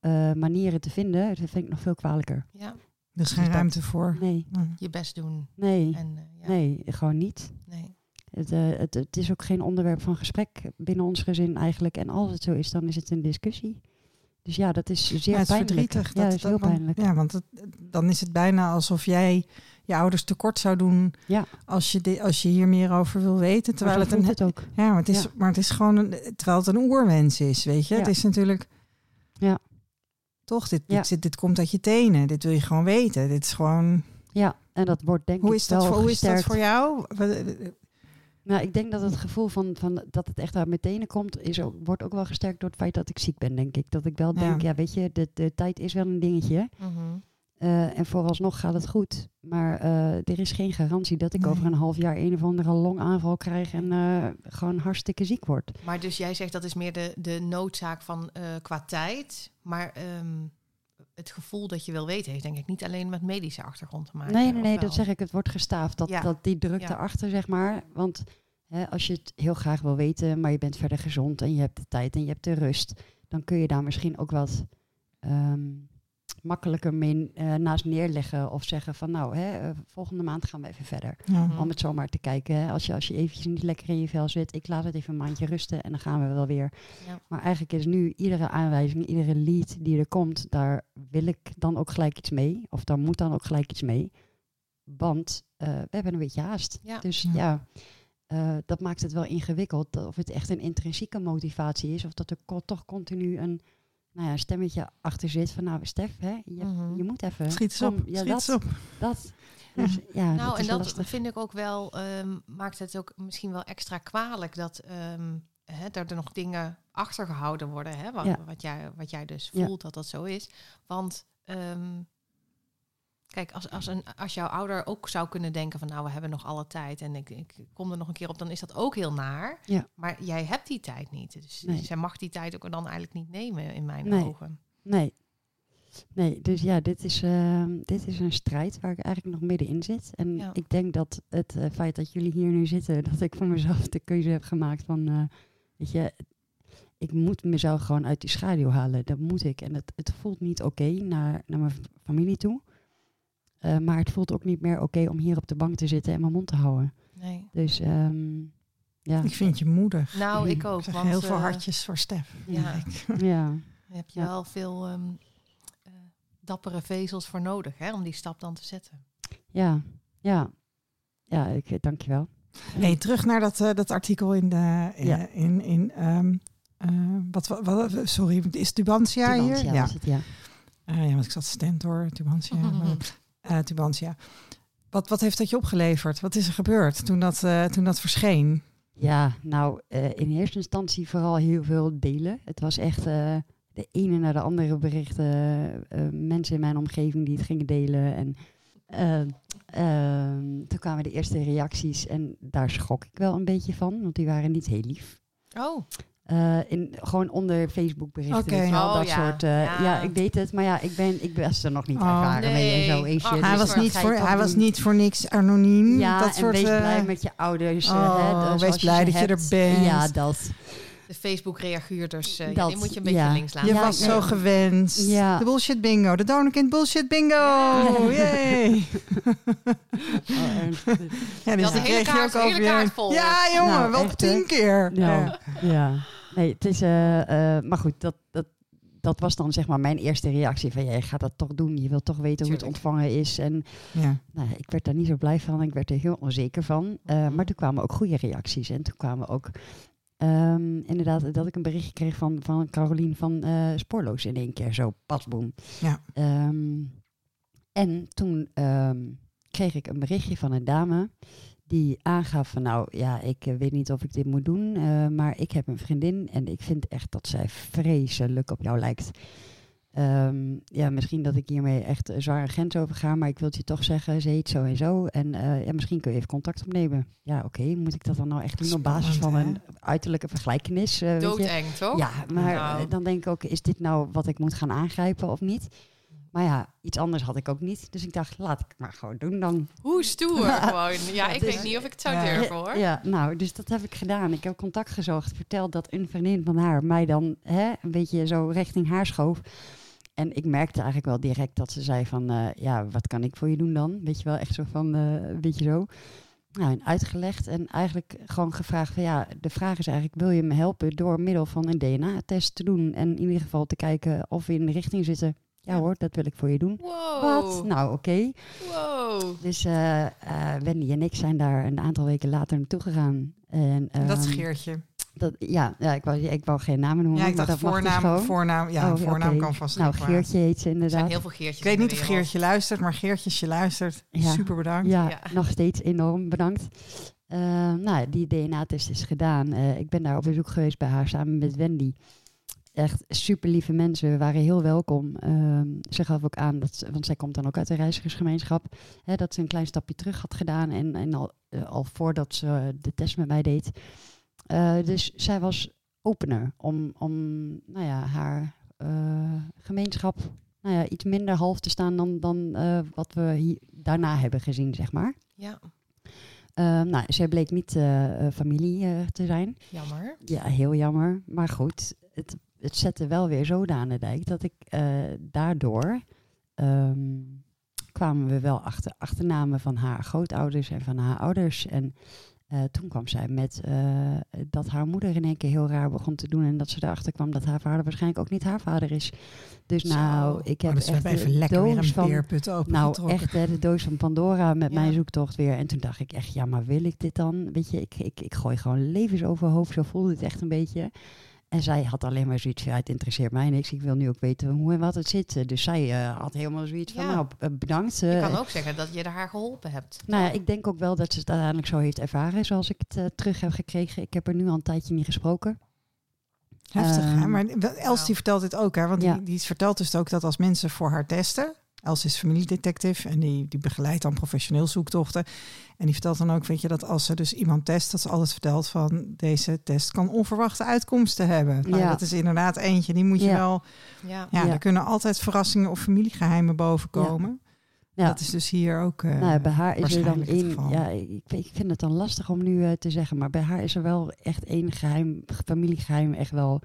eh, manieren te vinden, dat vind ik nog veel kwalijker. Ja. er is dus geen dat- ruimte voor. Nee. Je best doen. nee, En, eh, ja. nee, gewoon niet. Nee. Het, eh, het, het is ook geen onderwerp van gesprek binnen ons gezin eigenlijk. En als het zo is, dan is het een discussie. Dus ja, dat is zeer Ja, het is pijnlijk. verdrietig. Ja, dat is heel pijnlijk. Ja, want het- dan is het bijna alsof jij je ouders tekort zou doen Ja. als, je als je hier meer over wil weten. Terwijl het een, het ook. Ja, maar het is, Ja. maar het is gewoon een, terwijl het een oerwens is, weet je. Het is natuurlijk. Ja. Toch, dit, dit, dit komt uit je tenen. Dit wil je gewoon weten. Dit is gewoon. Ja, en dat wordt denk Hoe ik is dat, wel voor, hoe is dat voor jou? Nou, ik denk dat het gevoel van, van dat het echt uit mijn tenen komt, is ook, wordt ook wel gesterkt door het feit dat ik ziek ben, denk ik. Dat ik wel Ja. denk, ja, weet je, de, de tijd is wel een dingetje. Mhm. Eh, en vooralsnog gaat het goed. Maar eh, er is geen garantie dat ik Nee. over een half jaar een of andere longaanval krijg en eh, gewoon hartstikke ziek word. Maar dus jij zegt dat is meer de, de noodzaak van qua tijd. Maar ehm, het gevoel dat je wil weten heeft denk ik niet alleen met medische achtergrond te maken. Nee, nee, nee, dat zeg ik. Het wordt gestaafd. Dat, Ja. dat die druk Ja. erachter, zeg maar. Want hè, als je het heel graag wil weten, maar je bent verder gezond en je hebt de tijd en je hebt de rust, dan kun je daar misschien ook wat ehm, makkelijker mee eh, naast neerleggen of zeggen van nou, hè, eh, volgende maand gaan we even verder. Mhm. Om het zomaar te kijken. Hè. Als, je, als je eventjes niet lekker in je vel zit, ik laat het even een maandje rusten en dan gaan we wel weer. Ja. Maar eigenlijk is nu iedere aanwijzing, iedere lead die er komt, daar wil ik dan ook gelijk iets mee. Of daar moet dan ook gelijk iets mee. Want eh, we hebben een beetje haast. Ja. Dus Ja. ja, eh, dat maakt het wel ingewikkeld. Of het echt een intrinsieke motivatie is. Of dat er co- toch continu een, nou ja, een stemmetje achter zit van nou Stef, hè, je, Mhm. je moet even. Schiet op. Ja, schiet dat, op. dat. [LAUGHS] Dus, ja, Nou, dat en is dat lastig. vind ik ook wel, ehm, maakt het ook misschien wel extra kwalijk dat ehm, hè, dat er nog dingen achtergehouden worden. Hè, wat, Ja. wat, jij, wat jij dus Ja. voelt dat dat zo is. Want ehm, Kijk, als, als, een, als jouw ouder ook zou kunnen denken van nou, we hebben nog alle tijd en ik, ik kom er nog een keer op, dan is dat ook heel naar. Ja. Maar jij hebt die tijd niet. Dus Nee. zij mag die tijd ook dan eigenlijk niet nemen in mijn Nee. ogen. Nee. Nee, dus ja, dit is, ehm, dit is een strijd waar ik eigenlijk nog middenin zit. En Ja. ik denk dat het eh, feit dat jullie hier nu zitten, dat ik voor mezelf de keuze heb gemaakt van, eh, weet je, ik moet mezelf gewoon uit die schaduw halen. Dat moet ik. En het, het voelt niet oké naar, naar mijn familie toe. Eh, maar het voelt ook niet meer oké om hier op de bank te zitten en mijn mond te houden. Nee. Dus ehm, ja. Ik vind je moedig. Nou, ik ook. Ik Want, heel veel eh, hartjes voor Stef. Ja, [LAUGHS] ja. heb je Ja. wel veel ehm, eh, dappere vezels voor nodig hè, om die stap dan te zetten. Ja, ja. Ja, ik, dankjewel. Hey, terug naar dat, eh, dat artikel in de eh, Ja. in, in ehm, eh, wat, wat, wat- sorry, is Tubantia hier? Tubantia Ja. was het, ja. Ja, want ik zat Stentor, Tubantia. maar, [LAUGHS] eh, Tubantia. Wat, wat heeft dat je opgeleverd? Wat is er gebeurd toen dat, eh, toen dat verscheen? Ja, nou, eh, in eerste instantie vooral heel veel delen. Het was echt de ene naar de andere berichten. mensen in mijn omgeving die het gingen delen. En eh, ehm, toen kwamen de eerste reacties en daar schrok ik wel een beetje van, want die waren niet heel lief. Oh, Eh, in, gewoon onder Facebook berichten. Oké. weet je wel, Oh, dat ja. soort. eh, Ja. ja. ik weet het, maar ja, ik ben, ik was er nog niet Oh. ervaren mee en zo. Je. Ach, Dus hij, dat was niet je voor, hij was niet voor niks anoniem. Ja, dat en soort, wees eh, blij met je ouders. eh, oh, hè, de- wees blij dat je er bent. Ja, dat. de Facebook-reaguurders, eh, ja, Dat, die moet je een beetje ja. links laten. Je Ja, was nee. zo gewenst. Ja. De bullshit bingo. De Donorkind bullshit bingo. Ja. Yay. Oh. [LAUGHS] Ja, Je dus die kreeg je ook over je- kaart vol. Ja, jongen, Nou, wel echt, hè? tien keer. Nou, Ja. Nee, het is... eh, eh, maar goed, dat, dat, dat was dan zeg maar mijn eerste reactie. Van, jij gaat dat toch doen. Je wilt toch weten hoe het ontvangen is. En Ja. nou, ik werd daar niet zo blij van. Ik werd er heel onzeker van. Eh, Mhm. maar toen kwamen ook goede reacties. En toen kwamen ook... ehm, inderdaad, dat ik een berichtje kreeg van, van Carolien van Spoorloos in één keer. Zo, pasboom. Ja. Ehm, en toen ehm, kreeg ik een berichtje van een dame die aangaf van nou ja, ik eh, weet niet of ik dit moet doen, eh, maar ik heb een vriendin en ik vind echt dat zij vreselijk op jou lijkt. Ehm, ja, misschien dat ik hiermee echt een zware grens over ga, maar ik wil het je toch zeggen, ze heet zo en zo. En eh, ja, misschien kun je even contact opnemen. Ja, oké, moet ik dat dan nou echt doen op basis van een uiterlijke vergelijkenis? Doodeng, toch? Ja, maar Nou. dan denk ik ook, is dit nou wat ik moet gaan aangrijpen of niet? Maar ja, iets anders had ik ook niet. Dus ik dacht, laat ik het maar gewoon doen dan. Hoe stoer [LAUGHS] gewoon. Ja, ik Dus- weet niet of ik het zou Ja. durven hoor. Ja, nou, dus dat heb ik gedaan. Ik heb contact gezocht, verteld dat een vriendin van haar mij dan hè, een beetje zo richting haar schoof. En ik merkte eigenlijk wel direct dat ze zei van, eh, ja, wat kan ik voor je doen dan? Weet je wel, echt zo van, eh, een beetje zo. Nou, en uitgelegd en eigenlijk gewoon gevraagd van, ja, de vraag is eigenlijk, wil je me helpen door middel van een DNA-test te doen? En in ieder geval te kijken of we in de richting zitten. Ja, hoor, dat wil ik voor je doen. Wow. Wat? Nou, oké. Wow. Dus eh, eh, Wendy en ik zijn daar een aantal weken later naartoe gegaan. En, Dat is ehm, Geertje. dat, ja, ja ik, wou, ik wou geen namen noemen. Ja, ik dacht dat dus voornaam, voornaam. Ja, Oh, voornaam kan vast Nou. Geertje heet ze Er zijn inderdaad. heel veel Geertjes Ik weet niet of. Geertje luistert, maar Geertje, als je luistert, Ja. super bedankt. Ja, Ja. nog steeds enorm bedankt. Eh, nou, die DNA-test is gedaan. Eh, ik ben daar op bezoek geweest bij haar samen met Wendy. Echt super lieve mensen, we waren heel welkom. Ehm, ze gaf ook aan, dat ze, want zij komt dan ook uit de reizigersgemeenschap, hè, dat ze een klein stapje terug had gedaan en, en al, eh, al voordat ze de test met mij deed. Eh, dus zij was opener om, om nou ja, haar eh, gemeenschap nou ja, iets minder half te staan dan, dan wat we hier daarna hebben gezien, zeg maar. Ja, Uh, nou, zij bleek niet familie te zijn. jammer. Ja, heel jammer. Maar goed, het, het zette wel weer zo aan de dijk dat ik eh, daardoor ehm, kwamen we wel achter achternamen van haar grootouders en van haar ouders. En eh, toen kwam zij met eh, dat haar moeder in één keer heel raar begon te doen. En dat ze erachter kwam dat haar vader waarschijnlijk ook niet haar vader is. Dus Zo. nou, ik heb Oh, dus echt even lekker weer doos een van open nou, echt hè, de doos van Pandora met Ja. mijn zoektocht weer. En toen dacht ik echt, ja, maar wil ik dit dan? Weet je, ik, ik, ik gooi gewoon levens overhoofd. Zo voelde het echt een beetje. En zij had alleen maar zoiets van, ja, het interesseert mij niks. Ik wil nu ook weten hoe en wat het zit. Dus zij eh, had helemaal zoiets van, Ja. nou, eh, bedankt. Je eh. kan ook zeggen dat je haar geholpen hebt. nou ja, ik denk ook wel dat ze het uiteindelijk zo heeft ervaren, zoals ik het terug heb gekregen. Ik heb er nu al een tijdje niet gesproken. Heftig, hè? Ehm, Maar Els die vertelt dit ook, hè? Want Ja. die, die vertelt dus ook dat als mensen voor haar testen... Els is familiedetective en die, die begeleidt dan professioneel zoektochten. En die vertelt dan ook, weet je, dat als ze dus iemand test, dat ze altijd vertelt van deze test kan onverwachte uitkomsten hebben. Nou, Ja. dat is inderdaad eentje, die moet je Ja. wel. Ja. Ja, Ja. er kunnen altijd verrassingen of familiegeheimen boven komen. Ja. Dat is dus hier ook. eh, nou, bij haar is er dan één. Ja, ik vind het dan lastig om nu eh, te zeggen, maar bij haar is er wel echt één geheim, familiegeheim, echt wel.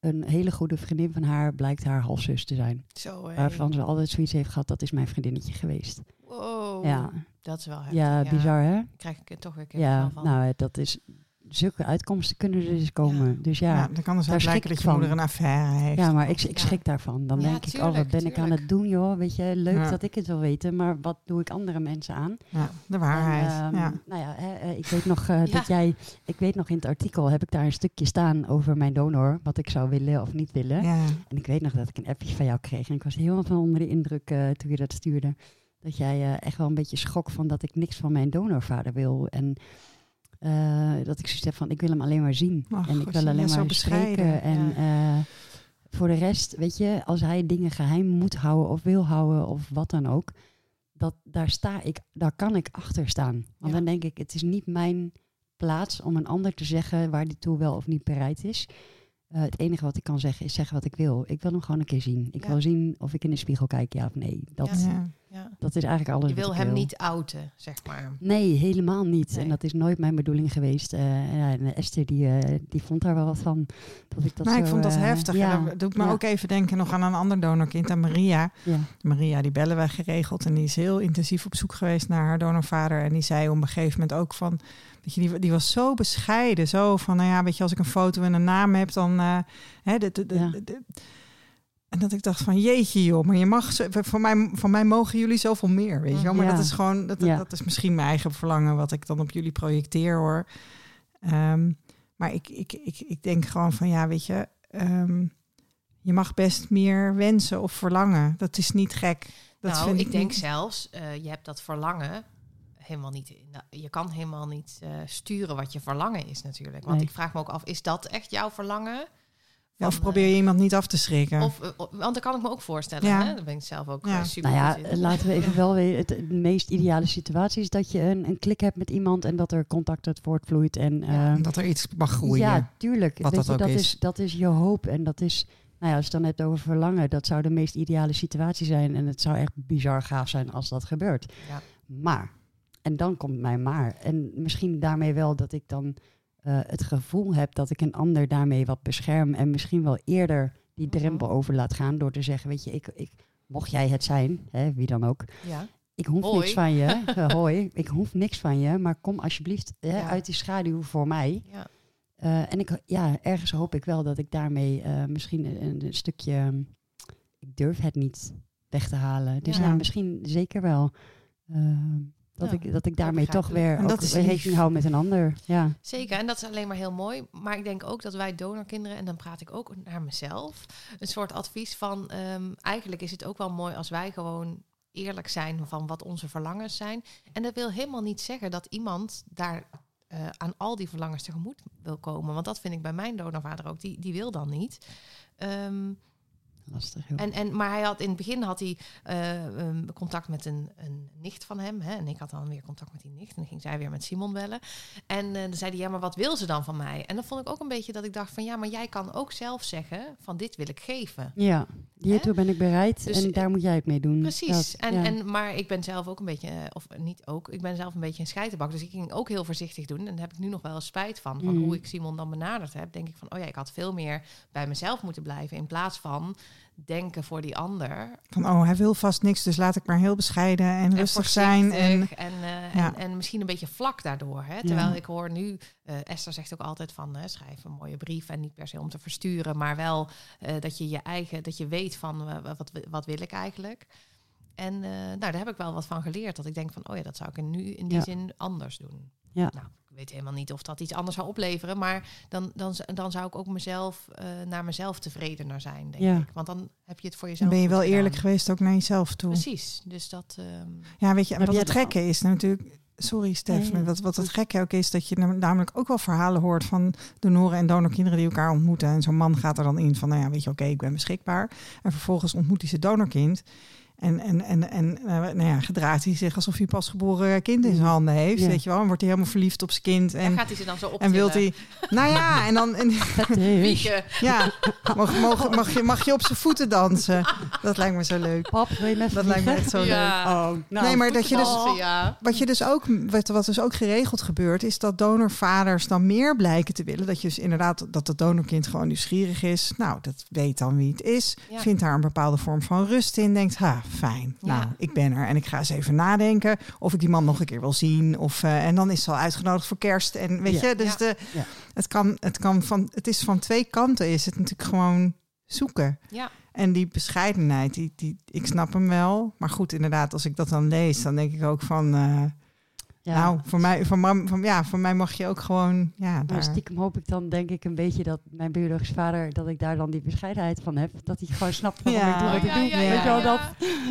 Een hele goede vriendin van haar blijkt haar halfzus te zijn. Zo, hé. Waarvan ze altijd zoiets heeft gehad, dat is mijn vriendinnetje geweest. Wow. Ja, Dat is wel heftig. ja, bizar hè? krijg ik er toch weer Ja, van. nou dat is, zulke uitkomsten kunnen er dus komen. Dus ja. ja, dan kan dus daar schrik dat je van. moeder een affaire heeft. ja maar ik, ik Ja. schrik daarvan. Dan Ja, denk ik, oh wat tuurlijk, ben ik aan het doen joh. Weet je, leuk Ja. dat ik het wil weten, maar wat doe ik andere mensen aan? Ja, de waarheid. En, ehm, ja. Nou ja, hè, eh, ik weet nog eh, Ja. dat jij, ik weet nog in het artikel heb ik daar een stukje staan over mijn donor, wat ik zou willen of niet willen. ja. En ik weet nog dat ik een appje van jou kreeg en ik was heel van onder de indruk eh, toen je dat stuurde. Dat jij eh, echt wel een beetje schok van dat ik niks van mijn donorvader wil. En eh, dat ik zoiets heb van, ik wil hem alleen maar zien. Ach, en ik God, wil alleen maar bescheiden, spreken. En ja. eh, voor de rest, weet je, als hij dingen geheim moet houden of wil houden of wat dan ook. Dat, daar sta ik, daar kan ik achter staan. Want Ja. dan denk ik, het is niet mijn plaats om een ander te zeggen waar die toe wel of niet bereid is. Eh, het enige wat ik kan zeggen is zeggen wat ik wil. Ik wil hem gewoon een keer zien. Ik Ja. wil zien of ik in de spiegel kijk, ja of nee. Dat, Ja. Ja. Dat is eigenlijk alles Je wat wil ik hem niet outen, zeg maar. Nee, helemaal niet. Nee. En dat is nooit mijn bedoeling geweest. Eh, ja, en Esther die, eh, die vond daar wel wat van. Dat ik dat nou, ik vond dat eh, heftig. Ja, En dat doet me ja. ook even denken nog aan een ander donorkind, aan Maria. ja. Maria, die bellen wij geregeld. En die is heel intensief op zoek geweest naar haar donorvader. En die zei op een gegeven moment ook van... Die, die was zo bescheiden. Zo van, nou ja, weet je, als ik een foto en een naam heb, dan... eh, hè, de, de, de- Ja. de- en dat ik dacht van, jeetje joh, maar je mag... zo- Van mij, van mij mogen jullie zoveel meer, weet je wel. Maar Ja. dat is gewoon, dat, Ja. dat is misschien mijn eigen verlangen... wat ik dan op jullie projecteer, hoor. Ehm, maar ik, ik, ik, ik denk gewoon van, ja, weet je... ehm, je mag best meer wensen of verlangen. Dat is niet gek. Dat nou, vind ik denk niet- zelfs, eh, je hebt dat verlangen helemaal niet. in- nou, je kan helemaal niet eh, sturen wat je verlangen is, natuurlijk. Want Nee. ik vraag me ook af, is dat echt jouw verlangen? Of probeer je iemand niet af te schrikken. eh, Of, eh, of- want dat kan ik me ook voorstellen. Ja. Hè? Dan ben ik zelf ook Ja. eh, super. Nou ja, laten we even wel weer. Het, de meest ideale situatie is dat je een, een klik hebt met iemand en dat er contact uit voortvloeit. En, Ja. eh, dat er iets mag groeien. Ja, tuurlijk. Wat dat je, ook dat is. is. Dat is je hoop. En dat is, nou ja, als je het dan hebt over verlangen, dat zou de meest ideale situatie zijn. En het zou echt bizar gaaf zijn als dat gebeurt. Ja. Maar, en dan komt mijn maar. En misschien daarmee wel dat ik dan eh, het gevoel heb dat ik een ander daarmee wat bescherm. En misschien wel eerder die Mhm. drempel over laat gaan door te zeggen, weet je, ik, ik, mocht jij het zijn, hè, wie dan ook. ja. Ik hoef Hoi. niks van je. [LAUGHS] Eh, hoi, ik hoef niks van je. Maar kom alsjeblieft hè, Ja. uit die schaduw voor mij. Ja. Eh, en ik, ja, ergens hoop ik wel dat ik daarmee misschien een, een stukje. ehm, ik durf het niet weg te halen. Dus Ja. ja, misschien zeker wel. Dat, Ja, ik, dat ik daarmee toch weer En ook dat rekening hou met een ander. Ja, Zeker, en dat is alleen maar heel mooi. Maar ik denk ook dat wij donorkinderen, en dan praat ik ook naar mezelf, een soort advies van, ehm, eigenlijk is het ook wel mooi als wij gewoon eerlijk zijn van wat onze verlangens zijn. En dat wil helemaal niet zeggen dat iemand daar eh, aan al die verlangens tegemoet wil komen. Want dat vind ik bij mijn donorvader ook, die, die wil dan niet. Ehm, lastig. joh. en, en, maar hij had in het begin had hij eh, ehm, contact met een, een nicht van hem. Hè, en ik had dan weer contact met die nicht. En dan ging zij weer met Simon bellen. En eh, dan zei hij, ja, maar wat wil ze dan van mij? En dan vond ik ook een beetje dat ik dacht van... ja, maar jij kan ook zelf zeggen van dit wil ik geven. ja, hiertoe ben ik bereid Dus, en daar moet jij het mee doen. Precies. Dat, en, ja. en, maar ik ben zelf ook een beetje, eh, of niet ook, ik ben zelf een beetje een scheitenbak. Dus ik ging ook heel voorzichtig doen. En daar heb ik nu nog wel spijt van. Van Mm. hoe ik Simon dan benaderd heb. Denk ik van, oh ja, ik had veel meer bij mezelf moeten blijven. In plaats van denken voor die ander. Van, oh, hij wil vast niks, dus laat ik maar heel bescheiden en En rustig zijn. En, En, eh, Ja. en, en misschien een beetje vlak daardoor. Hè? Terwijl ik hoor nu, eh, Esther zegt ook altijd van schrijf een mooie brief en niet per se om te versturen, maar wel eh, dat je je eigen, dat je weet van wat, wat wil ik eigenlijk. En nou, daar heb ik wel wat van geleerd. Dat ik denk van, oh ja, dat zou ik nu in die Ja. zin anders doen. Ja. Nou, ik weet helemaal niet of dat iets anders zou opleveren. Maar dan, dan, dan zou ik ook mezelf, eh, naar mezelf tevredener zijn, denk Ja. ik. Want dan heb je het voor dan jezelf ben je wel gedaan. eerlijk geweest ook naar jezelf toe. Precies. Dus dat... ehm, Ja, weet je, en wat het gekke is natuurlijk... Sorry Stef, Nee, maar wat, wat het gekke ook is... dat je nam- namelijk ook wel verhalen hoort van donoren en donorkinderen die elkaar ontmoeten. En zo'n man gaat er dan in van, nou ja, weet je, oké, ik ben beschikbaar. En vervolgens ontmoet hij zijn donorkind. En, en, en, en eh, nou ja, gedraagt hij zich alsof hij pas geboren kind in zijn handen heeft. Ja. Weet je wel? En wordt hij helemaal verliefd op zijn kind. En En, gaat hij ze dan zo op en wil hij. Nou ja, en dan. En, ja, mag, mag, mag, je, mag je op zijn voeten dansen? Dat lijkt me zo leuk. Pap, wil je met Dat lijkt me echt zo leuk. Oh, nou, nee, maar dat je dus. Dansen. Wat, je dus ook, wat, wat dus ook geregeld gebeurt, is dat donorvaders dan meer blijken te willen. Dat je dus inderdaad dat het donorkind gewoon nieuwsgierig is. Nou, dat weet dan wie het is. Ja. Vindt daar een bepaalde vorm van rust in. Denkt, ha, fijn. Ja. Nou, ik ben er. En ik ga eens even nadenken of ik die man nog een keer wil zien. Of, eh, en dan is ze al uitgenodigd voor kerst. En weet Ja. je, dus de, het, kan, het, kan van, het is van twee kanten is het natuurlijk gewoon zoeken. Ja. En die bescheidenheid, die, die, ik snap hem wel. Maar goed, inderdaad, als ik dat dan lees, dan denk ik ook van... eh, ja. nou, voor mij, voor, mam, van, ja, voor mij mag je ook gewoon... Ja, Maar daar, stiekem hoop ik dan denk ik een beetje dat mijn biologische vader, dat ik daar dan die bescheidenheid van heb. Dat hij gewoon snapt waarom Ja. ik doe wat ik ja, doe. ja, Weet je wel, ja. dat,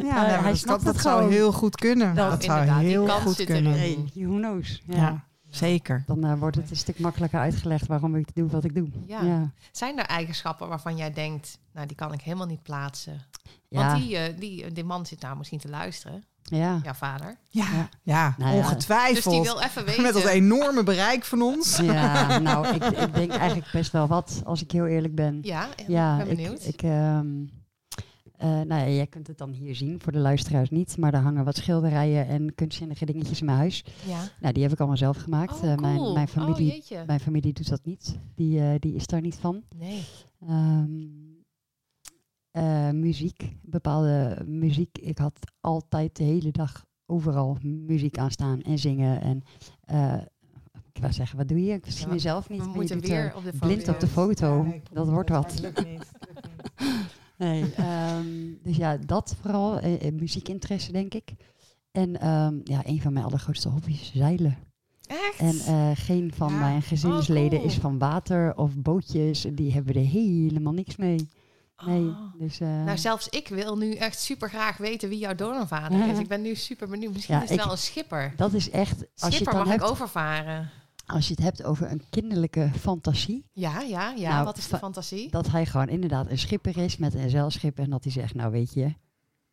ja, eh, nee, hij dat, snapt dat het zou heel goed kunnen. Dat- Dat, zou heel kans goed zit kunnen. nee, who knows. Ja. Ja, zeker. Dan eh, wordt het een stuk makkelijker uitgelegd waarom ik doe wat ik doe. Ja. ja. Zijn er eigenschappen waarvan jij denkt, nou die kan ik helemaal niet plaatsen? Ja. Want die, eh, die, die man zit nou misschien te luisteren, ja. jouw vader. Ja, Ja. ja, Nou ja. Dus ongetwijfeld. die wil even weten. [LAUGHS] Met dat enorme bereik van ons. Ja, [LAUGHS] nou, ik, ik denk eigenlijk best wel wat, als ik heel eerlijk ben. Ja, ik Ja, ben ik, benieuwd. ik, ehm, eh, nou ja, jij kunt het dan hier zien, voor de luisteraars niet. Maar er hangen wat schilderijen en kunstzinnige dingetjes in mijn huis. ja. Nou, die heb ik allemaal zelf gemaakt. Oh, Eh, mijn, mijn, Oh, familie, mijn familie doet dat niet. Die, eh, die is daar niet van. Nee. Ehm, eh, muziek, bepaalde muziek. Ik had altijd de hele dag overal muziek aanstaan en zingen. En eh, ik wou zeggen, wat doe je? Ik zie Ja, mezelf niet. We moeten weer er op de blind op de foto. Ja, dat wordt wat. maar het lukt niet. Het lukt niet. [LAUGHS] Nee, ehm, dus ja, dat vooral. eh, muziekinteresse, denk ik. En ehm, ja, een van mijn allergrootste hobby's is zeilen. Echt? En eh, geen van Ja. mijn gezinsleden Oh, cool. is van water of bootjes. Die hebben er helemaal niks mee. Nee, Oh. dus... eh, Nou, zelfs ik wil nu echt super graag weten wie jouw donorvader is. [LAUGHS] Ik ben nu super benieuwd. Misschien Ja, is het ik- wel een schipper. dat is echt... Als je, het Schipper dan mag hebt, ik overvaren. als je het hebt over een kinderlijke fantasie... Ja, ja, ja. Nou, Wat is de fa- fantasie? dat hij gewoon inderdaad een schipper is met een zeilschip... en dat hij zegt, nou weet je...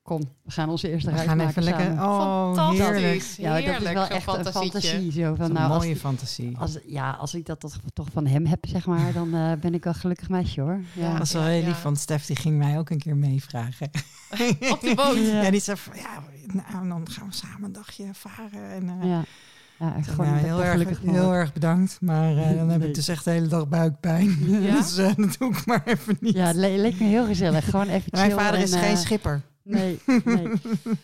Kom, we gaan onze eerste We reis gaan maken even lekker... Oh, heerlijk. Fantastisch. Ja, dat is Heerlijk, wel echt een fantasie. Zo van, nou, een als, mooie fantasie. als, ja, als ik dat toch, toch van hem heb, zeg maar, dan eh, ben ik wel een gelukkig meisje hoor. Ja. dat is wel heel lief, want Stef die ging mij ook een keer meevragen. [LAUGHS] Op de boot. Ja. Ja, die zei van, ja, nou, dan gaan we samen een dagje varen. En, eh, Ja, ja echt gewoon heel, erg, gelukkig van heel erg bedankt, maar eh, dan heb Nee. ik dus echt de hele dag buikpijn. Ja? [LAUGHS] Dus eh, dat doe ik maar even niet. Ja, het le- leek me heel gezellig. Gewoon even Mijn vader is en, geen schipper. Nee, nee,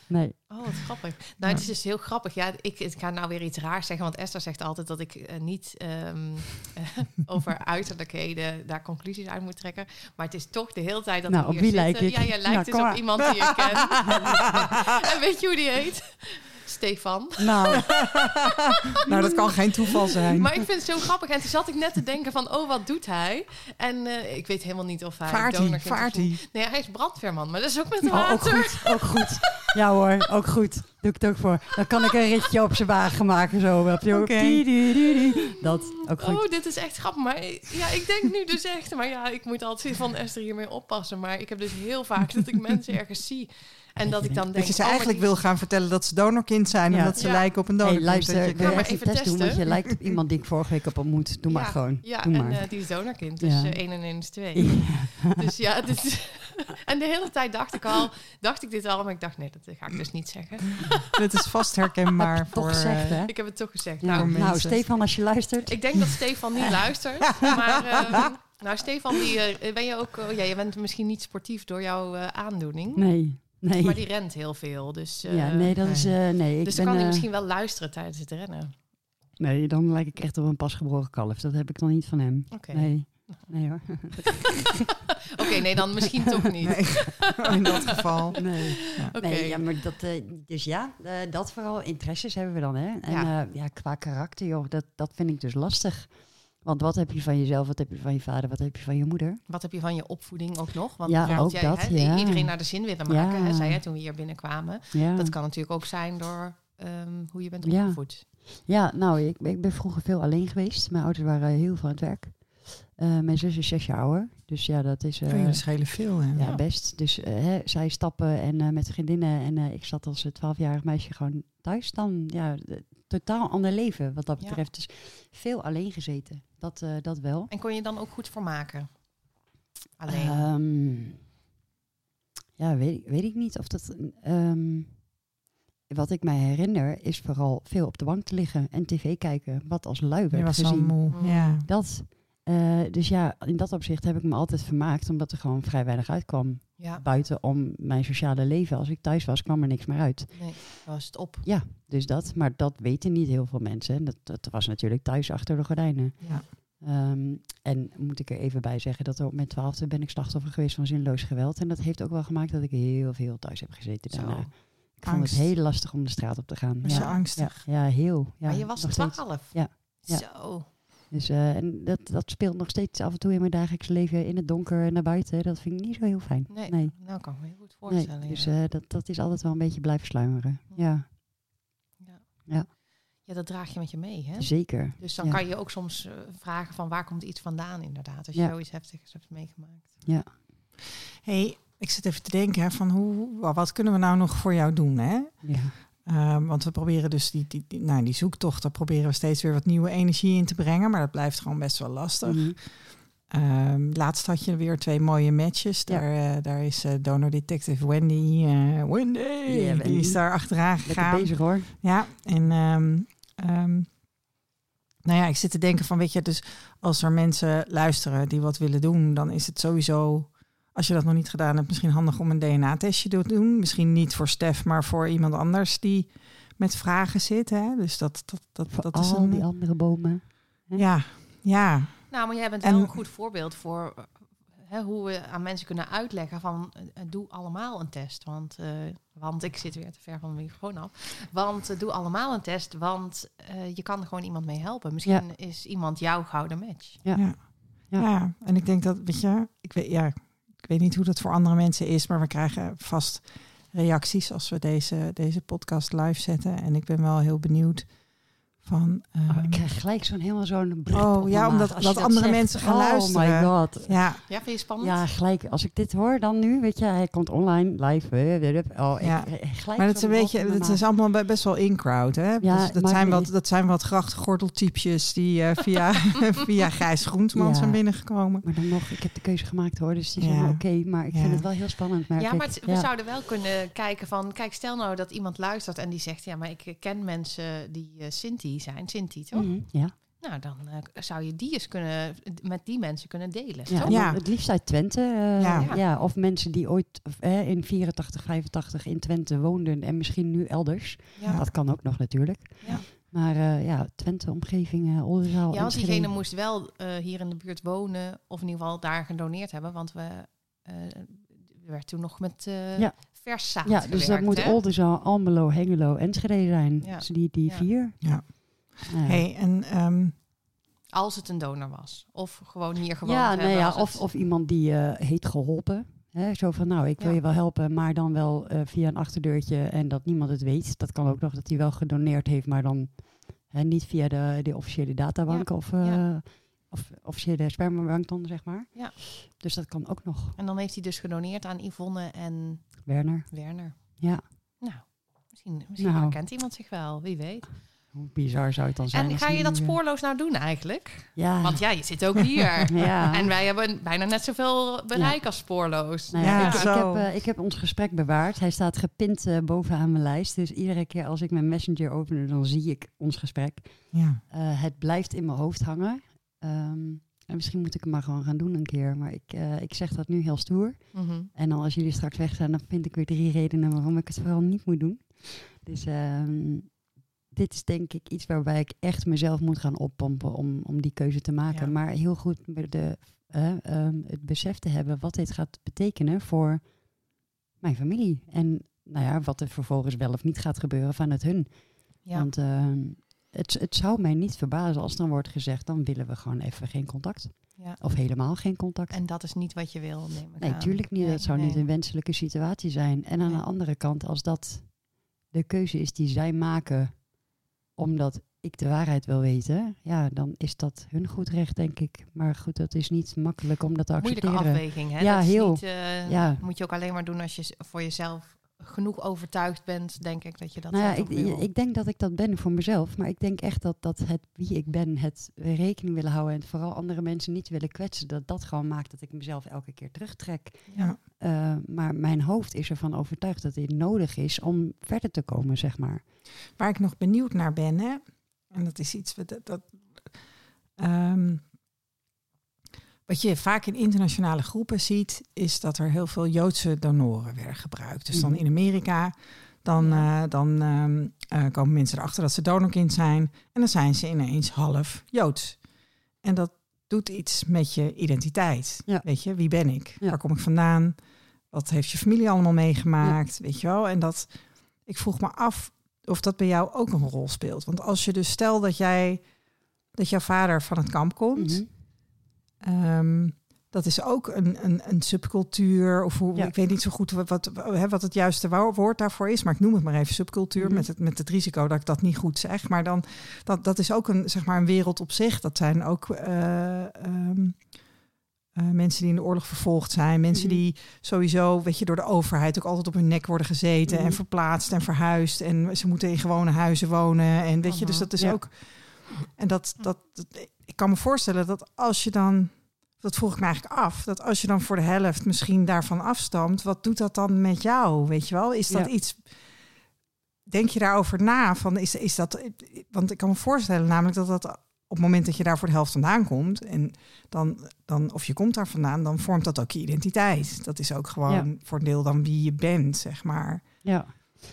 nee. [LAUGHS] Oh, wat grappig. Nou, het is dus heel grappig. Ja, ik, ik ga nou weer iets raars zeggen, want Esther zegt altijd dat ik eh, niet ehm, eh, [LAUGHS] over uiterlijkheden daar conclusies uit moet trekken. Maar het is toch de hele tijd dat Nou, op hier wie lijk ik? Ja, jij Nou, lijkt dus kom op iemand die je kent. [LAUGHS] en weet je hoe die heet? Stefan. Nou, [LAUGHS] Nou, dat kan geen toeval zijn. Maar ik vind het zo grappig. En toen zat ik net te denken van, oh, wat doet hij? En eh, ik weet helemaal niet of hij Vaart donorkind vaart hij. Nee, hij is brandweerman, maar dat is ook met oh, ook water. goed, ook goed. Ja hoor, ook goed. Doe ik het ook voor. Dan kan ik een ritje op zijn wagen maken zo. Op je Oké. Dat, ook goed. Oh, dit is echt grappig. Maar ja, ik denk nu dus echt... Maar ja, ik moet altijd van Esther hiermee oppassen. Maar ik heb dus heel vaak dat ik mensen ergens zie. En dat ik dan denk... Dat je ze oh, eigenlijk die- wil gaan vertellen dat ze donorkind zijn Ja. en dat ze Ja. lijken op een Hey, luister, Dat je ik wil Ga maar even een even test doen, want je testen. lijkt op iemand die ik vorige week heb ontmoet. Doe maar gewoon. Ja, Doe en maar. eh, die is donorkind. Dus Ja. eh 1 en 1 is 2. Dus ja, is... [LAUGHS] En de hele tijd dacht ik al... Dacht ik dit al, maar ik dacht, nee, dat ga ik dus niet zeggen. [LAUGHS] Dit is vast herkenbaar Heb je toch voor... gezegd, eh, hè? Ik heb het toch gezegd. Ja. Nou, voor Nou. Stefan, als je luistert. ik denk dat Stefan niet luistert. [LAUGHS] Maar eh, nou, Stefan, die, ben je ook... oh ja, je bent misschien niet sportief door jouw aandoening. Nee, nee. Maar die rent heel veel. Dus, eh, ja, nee, dat is... eh, nee, ik dus ben, dan kan hij eh, misschien wel luisteren tijdens het rennen. Nee, dan lijk ik echt op een pasgeboren kalf. Dat heb ik dan niet van hem. Oké, Nee. [LAUGHS] Nee hoor. [LAUGHS] Oké, nee, dan misschien toch niet. Nee, [LAUGHS] in dat geval. Nee. Oké. Nee, ja, maar dat, eh, dus ja, eh, dat vooral interesses hebben we dan, hè? En Ja. ja, ja qua karakter, joh, dat, dat vind ik dus lastig. Want wat heb je van jezelf, wat heb je van je vader, wat heb je van je moeder? Wat heb je van je opvoeding ook nog? Want Ja, ook jij, dat, ja. iedereen naar de zin willen maken, Ja. zei je toen we hier binnenkwamen. Ja, Dat kan natuurlijk ook zijn door ehm, hoe je bent opgevoed. ja nou, ik, ik ben vroeger veel alleen geweest. Mijn ouders waren heel veel aan het werk. Eh, mijn zus is zes jaar ouder. Dus ja, dat is... Oh, jullie schelen veel, hè? ja, best. Dus eh, hè, zij stappen en eh, met vriendinnen en eh, ik zat als twaalfjarig meisje gewoon thuis. Dan ja, totaal ander leven wat dat Ja. betreft. Dus veel alleen gezeten. Dat, eh, dat wel. En kon je dan ook goed vermaken? Alleen. Ehm, ja, weet, ik- weet ik niet of dat. ehm, wat ik mij herinner is vooral veel op de bank te liggen en tv kijken. Wat als lui Je werd was zo gezien. moe. Mm. Ja. Dat. eh, dus ja, in dat opzicht heb ik me altijd vermaakt, omdat er gewoon vrij weinig uitkwam. Ja, Buiten om mijn sociale leven. Als ik thuis was, kwam er niks meer uit. nee, was het op. Ja, dus dat. Maar dat weten niet heel veel mensen. En Dat, dat was natuurlijk thuis achter de gordijnen. Ja. Ehm, en moet ik er even bij zeggen dat op mijn twaalfde ben ik slachtoffer geweest van zinloos geweld. En dat heeft ook wel gemaakt dat ik heel veel thuis heb gezeten Zo. daarna. Ik vond Angst. het heel lastig om de straat op te gaan. Was ja, angstig? Ja, ja, heel. Ja, maar je was twaalf. Ja, ja. Zo. Dus, eh, en dat, dat speelt nog steeds af en toe in mijn dagelijks leven in het donker en naar buiten. Dat vind ik niet zo heel fijn. Nee, nee. nou kan ik me heel goed Nee, voorstellen. dus ja. eh, dat, dat is altijd wel een beetje blijven sluimeren. Ja, ja, dat draag je met je mee, hè? zeker. Dus dan Ja. kan je ook soms eh, vragen van waar komt iets vandaan inderdaad. Als je Ja. zoiets heftigs hebt meegemaakt. hey, ik zit even te denken hè, van hoe, wa- wat kunnen we nou nog voor jou doen, hè? Ja. Ehm, want we proberen dus die, die, die, nou, die zoektocht, daar proberen we steeds weer wat nieuwe energie in te brengen. Maar dat blijft gewoon best wel lastig. Mhm. Ehm, laatst had je weer twee mooie matches. Ja. Daar, eh, daar is eh, donor detective Wendy. eh, Wendy, Wendy. die is daar achteraan Lekker gegaan. bezig hoor. Ja, en ehm, nou ja, ik zit te denken van, weet je, dus als er mensen luisteren die wat willen doen, dan is het sowieso, als je dat nog niet gedaan hebt, misschien handig om een DNA-testje te doen. Misschien niet voor Stef, maar voor iemand anders die met vragen zit. Hè? Dus dat, dat, dat, Voor dat is al een. die andere bomen. Ja, ja, Nou, maar jij bent En- wel een goed voorbeeld voor hè, hoe we aan mensen kunnen uitleggen van eh, doe allemaal een test. Want, eh, want ik zit weer te ver van de microfoon af. Want eh, doe allemaal een test, want eh, je kan er gewoon iemand mee helpen. Misschien is iemand jouw gouden match. Ja. Ja. Ja. ja. En ik denk dat, weet je, ik weet, ja, ik weet niet hoe dat voor andere mensen is, maar we krijgen vast reacties als we deze, deze podcast live zetten. En ik ben wel heel benieuwd van. Oh, ehm, ik krijg gelijk zo'n helemaal zo'n Oh, ja, omdat- dat andere zegt. mensen gaan oh luisteren. my god. ja, Ja, vind je spannend? Ja, gelijk. Als ik dit hoor dan nu, weet je, hij komt online, live. Oh, ik, Ja. gelijk maar het is een beetje, het is allemaal be- best wel in-crowd, hè? Ja, dus dat, zijn wat, dat zijn wat grachtgordeltypjes die eh, via, [LAUGHS] via Gijs Groenteman Ja. zijn binnengekomen. Maar dan nog, ik heb de keuze gemaakt hoor, dus die Ja. helemaal oké. maar ik Ja. vind het wel heel spannend. Maar Ja, kijk, maar het- we zouden wel kunnen kijken van... Kijk, stel nou dat iemand luistert en die zegt... Ja, maar ik ken mensen die eh Sinti zijn. Sinti, toch? Mhm, ja. Nou, dan eh, zou je die eens kunnen... met die mensen kunnen delen, Ja, Ja. Het liefst uit Twente. eh, Ja. ja. of mensen die ooit of, eh, in 84, 85 in Twente woonden en misschien nu elders. Ja. Dat kan ook nog natuurlijk. Ja. Maar eh, ja, Twente, omgeving, eh Oldenzaal, Ja, want diegene moest wel eh, hier in de buurt wonen, of in ieder geval daar gedoneerd hebben, want we eh werd toen nog met eh Ja. vers zaad Ja, dus dat moet hè? Oldenzaal, Almelo, Hengelo, Enschede zijn. Ja. Dus die, die Ja. vier. Ja. Hey, en ehm, Als het een donor was, of gewoon hier gewoond ja, ja of, het- of iemand die eh, heet geholpen. Hè, zo van, nou, ik wil Ja. je wel helpen, maar dan wel eh, via een achterdeurtje en dat niemand het weet. Dat kan ook nog dat hij wel gedoneerd heeft, maar dan hè, niet via de, de officiële databank of, eh, ja. of officiële spermabank dan, zeg maar. Ja. Dus dat kan ook nog. En dan heeft hij dus gedoneerd aan Yvonne en Werner, Werner. ja. Nou, misschien, misschien Nou. herkent iemand zich wel, wie weet. Hoe bizar zou het dan zijn? En ga je dat eh, spoorloos nou doen eigenlijk? Ja. Want ja, je zit ook hier. [LAUGHS] ja. En wij hebben bijna net zoveel bereik als spoorloos. Nou Ja, ja, ik, heb, eh, ik heb ons gesprek bewaard. Hij staat gepint eh, bovenaan mijn lijst. Dus iedere keer als ik mijn messenger open, dan zie ik ons gesprek. ja. Eh, het blijft in mijn hoofd hangen. Ehm, en misschien moet ik het maar gewoon gaan doen een keer. Maar ik, eh, ik zeg dat nu heel stoer. Mhm. En dan als jullie straks weg zijn, dan vind ik weer drie redenen waarom ik het vooral niet moet doen. Dus ehm, dit is denk ik iets waarbij ik echt mezelf moet gaan oppompen om, om die keuze te maken. Ja. Maar heel goed de, eh, ehm, het besef te hebben wat dit gaat betekenen voor mijn familie. En nou ja, wat er vervolgens wel of niet gaat gebeuren vanuit hun. Ja. Want ehm, het, het zou mij niet verbazen als dan wordt gezegd, dan willen we gewoon even geen contact. ja. Of helemaal geen contact. En dat is niet wat je wil, neem ik Nee, aan. tuurlijk niet. Nee, dat zou nee. niet een wenselijke situatie zijn. En aan Nee. de andere kant, als dat de keuze is die zij maken, omdat ik de waarheid wil weten, ja, dan is dat hun goed recht, denk ik. Maar goed, dat is niet makkelijk om dat te Moeilijke accepteren. afweging, hè? Ja, dat heel. Niet, eh, Ja. moet je ook alleen maar doen als je voor jezelf genoeg overtuigd bent, denk ik, dat je dat nou ja, zelf ik, ik denk dat ik dat ben voor mezelf. Maar ik denk echt dat, dat het wie ik ben, het rekening willen houden en vooral andere mensen niet willen kwetsen, dat dat gewoon maakt dat ik mezelf elke keer terugtrek. Ja. Eh, maar mijn hoofd is ervan overtuigd dat dit nodig is om verder te komen, zeg maar. Waar ik nog benieuwd naar ben, hè, en dat is iets wat, dat, dat, ehm, wat je vaak in internationale groepen ziet, is dat er heel veel Joodse donoren werden gebruikt. Dus dan Mhm. in Amerika, dan, Ja. eh, dan ehm, eh, komen mensen erachter dat ze donorkind zijn en dan zijn ze ineens half Joods. En dat doet iets met je identiteit. Ja. Weet je, wie ben ik? Ja. Waar kom ik vandaan? Wat heeft je familie allemaal meegemaakt? Weet je wel? En dat, ik vroeg me af of dat bij jou ook een rol speelt. Want als je dus stel dat jij dat jouw vader van het kamp komt, Mhm. Ehm, dat is ook een, een, een subcultuur. Of hoe, Ja. ik weet niet zo goed wat, wat, het juiste wo- woord daarvoor is, maar ik noem het maar even subcultuur Mhm. met, het, met het risico dat ik dat niet goed zeg. Maar dan dat, dat is ook een, zeg maar, een wereld op zich. Dat zijn ook eh, ehm, eh, mensen die in de oorlog vervolgd zijn, mensen Mhm. die sowieso, weet je, door de overheid ook altijd op hun nek worden gezeten en Mhm. verplaatst en verhuisd. En ze moeten in gewone huizen wonen. En weet je, dus dat is Ja. ook. En dat, dat, dat, ik kan me voorstellen dat als je dan, dat vroeg ik me eigenlijk af, dat als je dan voor de helft misschien daarvan afstamt, wat doet dat dan met jou? Weet je wel? Is dat Ja. iets. Denk je daarover na? Van is, is dat, want ik kan me voorstellen namelijk dat dat op het moment dat je daar voor de helft vandaan komt, en dan, dan, of je komt daar vandaan, dan vormt dat ook je identiteit. Dat is ook gewoon voor een deel dan wie je bent, zeg maar. Ja.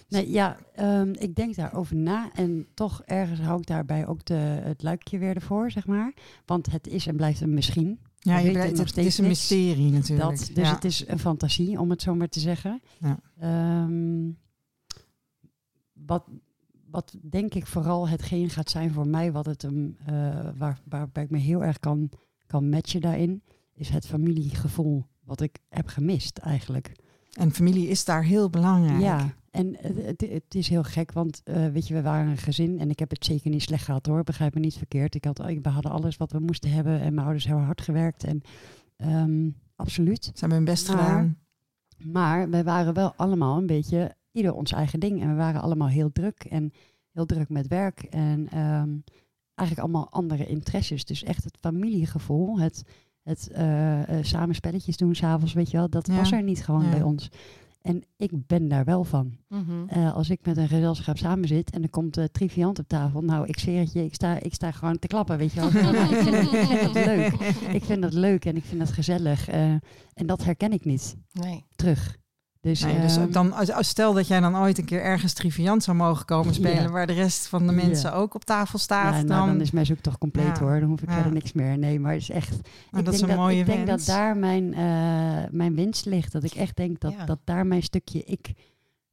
Nee, ja, ehm, ik denk daarover na en toch ergens hou ik daarbij ook de, het luikje weer ervoor, zeg maar. Want het is en blijft een misschien. Ja, je, weten het, nog het steeds is een mysterie natuurlijk. Dat, dus ja. het is een fantasie, om het zo maar te zeggen. Ja. Ehm, wat, wat denk ik vooral hetgeen gaat zijn voor mij, wat het hem, eh, waar, waarbij ik me heel erg kan, kan matchen daarin, is het familiegevoel wat ik heb gemist eigenlijk. En familie is daar heel belangrijk. Ja, en het, het, is heel gek, want eh, weet je, we waren een gezin en ik heb het zeker niet slecht gehad hoor, begrijp me niet verkeerd. Ik had, we hadden alles wat we moesten hebben en mijn ouders hebben hard gewerkt en ehm, absoluut. Ze hebben hun best Maar- gedaan. Maar wij waren wel allemaal een beetje ieder ons eigen ding. En we waren allemaal heel druk en heel druk met werk. En ehm, eigenlijk allemaal andere interesses. Dus echt het familiegevoel, het, het eh, eh, samen spelletjes doen s'avonds, weet je wel, dat Ja. was er niet gewoon Ja. bij ons. En ik ben daar wel van. Mhm. Eh, als ik met een gezelschap samen zit en er komt eh triviant op tafel, nou, ik zweer het je, ik sta, ik sta gewoon te klappen, weet je wel. ik, vind dat, ik vind dat leuk. Ik vind dat leuk en ik vind dat gezellig. eh, en dat herken ik niet Nee. terug. Dus, Nee, dus ehm, dan, als, als stel dat jij dan ooit een keer ergens triviant zou mogen komen spelen, Ja. waar de rest van de Ja. mensen ook op tafel staat, ja, nou, dan, dan is mijn zoektocht compleet hoor. Dan hoef ik verder niks meer. Nee, maar het is echt. nou, ik dat is denk een mooie ik denk dat daar mijn, eh, mijn winst ligt. Dat ik echt denk dat, dat daar mijn stukje ik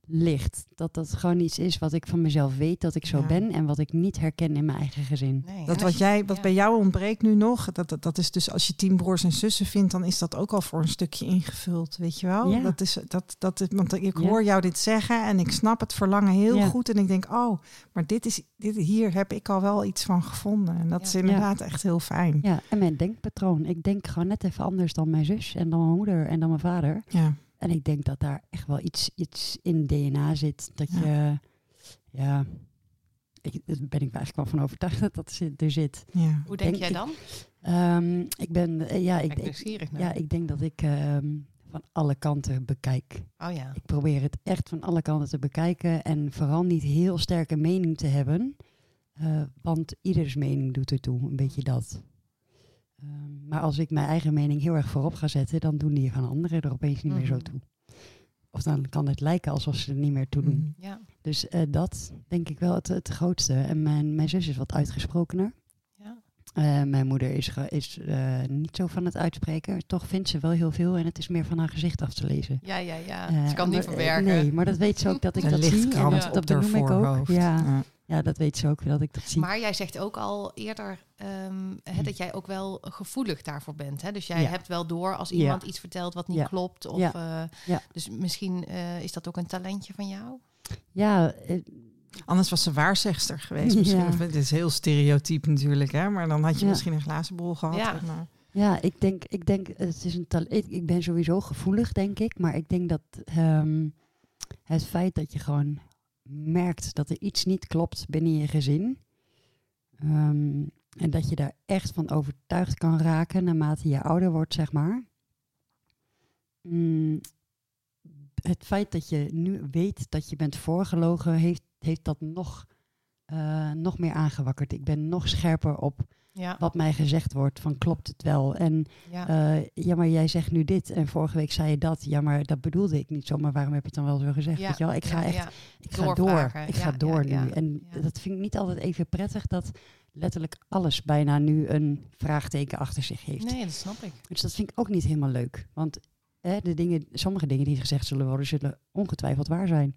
ligt. Dat dat gewoon iets is wat ik van mezelf weet dat ik zo Ja. ben en wat ik niet herken in mijn eigen gezin. nee. Dat wat, jij, wat ja. bij jou ontbreekt nu nog, dat, dat, dat is dus als je tien broers en zussen vindt, dan is dat ook al voor een stukje ingevuld, weet je wel? Ja. Dat is, dat, dat, is- want ik Ja. hoor jou dit zeggen en ik snap het verlangen heel Ja. goed. En ik denk, oh, maar dit is, dit, hier heb ik al wel iets van gevonden. En dat Ja. is inderdaad echt heel fijn. Ja, en mijn denkpatroon. Ik denk gewoon net even anders dan mijn zus en dan mijn moeder en dan mijn vader. Ja. En ik denk dat daar echt wel iets, iets in DNA zit. Dat Ja. je, ja, ik, daar ben ik eigenlijk wel van overtuigd dat dat zit- er zit. ja. Hoe denk denk jij ik- dan? Ehm, ik ben, eh, ja, ik, Ik ik, nieuwsgierig naar. ja, ik denk dat ik ehm, van alle kanten bekijk. Oh ja. Ik probeer het echt van alle kanten te bekijken en vooral niet heel sterke mening te hebben. eh, want ieders mening doet ertoe, een beetje dat. Ehm, maar als ik mijn eigen mening heel erg voorop ga zetten, dan doen die van anderen er opeens niet meer zo Mhm. toe. Of dan kan het lijken alsof ze er niet meer toe doen. Mhm. Ja. Dus eh, dat denk ik wel het, het grootste. En mijn, mijn zus is wat uitgesprokener. Ja. Eh, mijn moeder is, is eh, niet zo van het uitspreken. Toch vindt ze wel heel veel en het is meer van haar gezicht af te lezen. Ja, ja, ja. Ze kan het niet verwerken. Nee, maar dat weet ze ook dat ik dat zie. En lichtkrant dat, dat benoem ik ook. Ja, Ja. dat weet ze ook dat ik dat zie. Maar jij zegt ook al eerder ehm, dat jij ook wel gevoelig daarvoor bent. Hè? Dus jij Ja. hebt wel door als Ja. iemand iets vertelt wat niet Ja. klopt. Of, Ja. eh, Ja. Dus misschien eh, is dat ook een talentje van jou? Ja, eh, Anders was ze waarzegster geweest. Misschien. Het is heel stereotyp natuurlijk, hè? maar dan had je Ja. misschien een glazen bol gehad. Ja. Ja, ik denk, ik denk, het is een talent. Ik, ik ben sowieso gevoelig, denk ik. Maar ik denk dat ehm, het feit dat je gewoon merkt dat er iets niet klopt binnen je gezin. ehm, en dat je daar echt van overtuigd kan raken naarmate je ouder wordt, zeg maar. Mm, het feit dat je nu weet dat je bent voorgelogen, heeft, heeft dat nog, eh, nog meer aangewakkerd. Ik ben nog scherper op Ja, wat mij gezegd wordt van klopt het wel. En ja. eh, ja, maar jij zegt nu dit en vorige week zei je dat. Ja, maar dat bedoelde ik niet zo. Maar waarom heb je het dan wel zo gezegd? ja, Weet je wel? Ik ga echt, ik ga door. Ik ga door nu. En dat vind ik niet altijd even prettig dat letterlijk alles bijna nu een vraagteken achter zich heeft. Nee, dat snap ik. Dus dat vind ik ook niet helemaal leuk. Want hè, de dingen, sommige dingen die gezegd zullen worden, zullen ongetwijfeld waar zijn.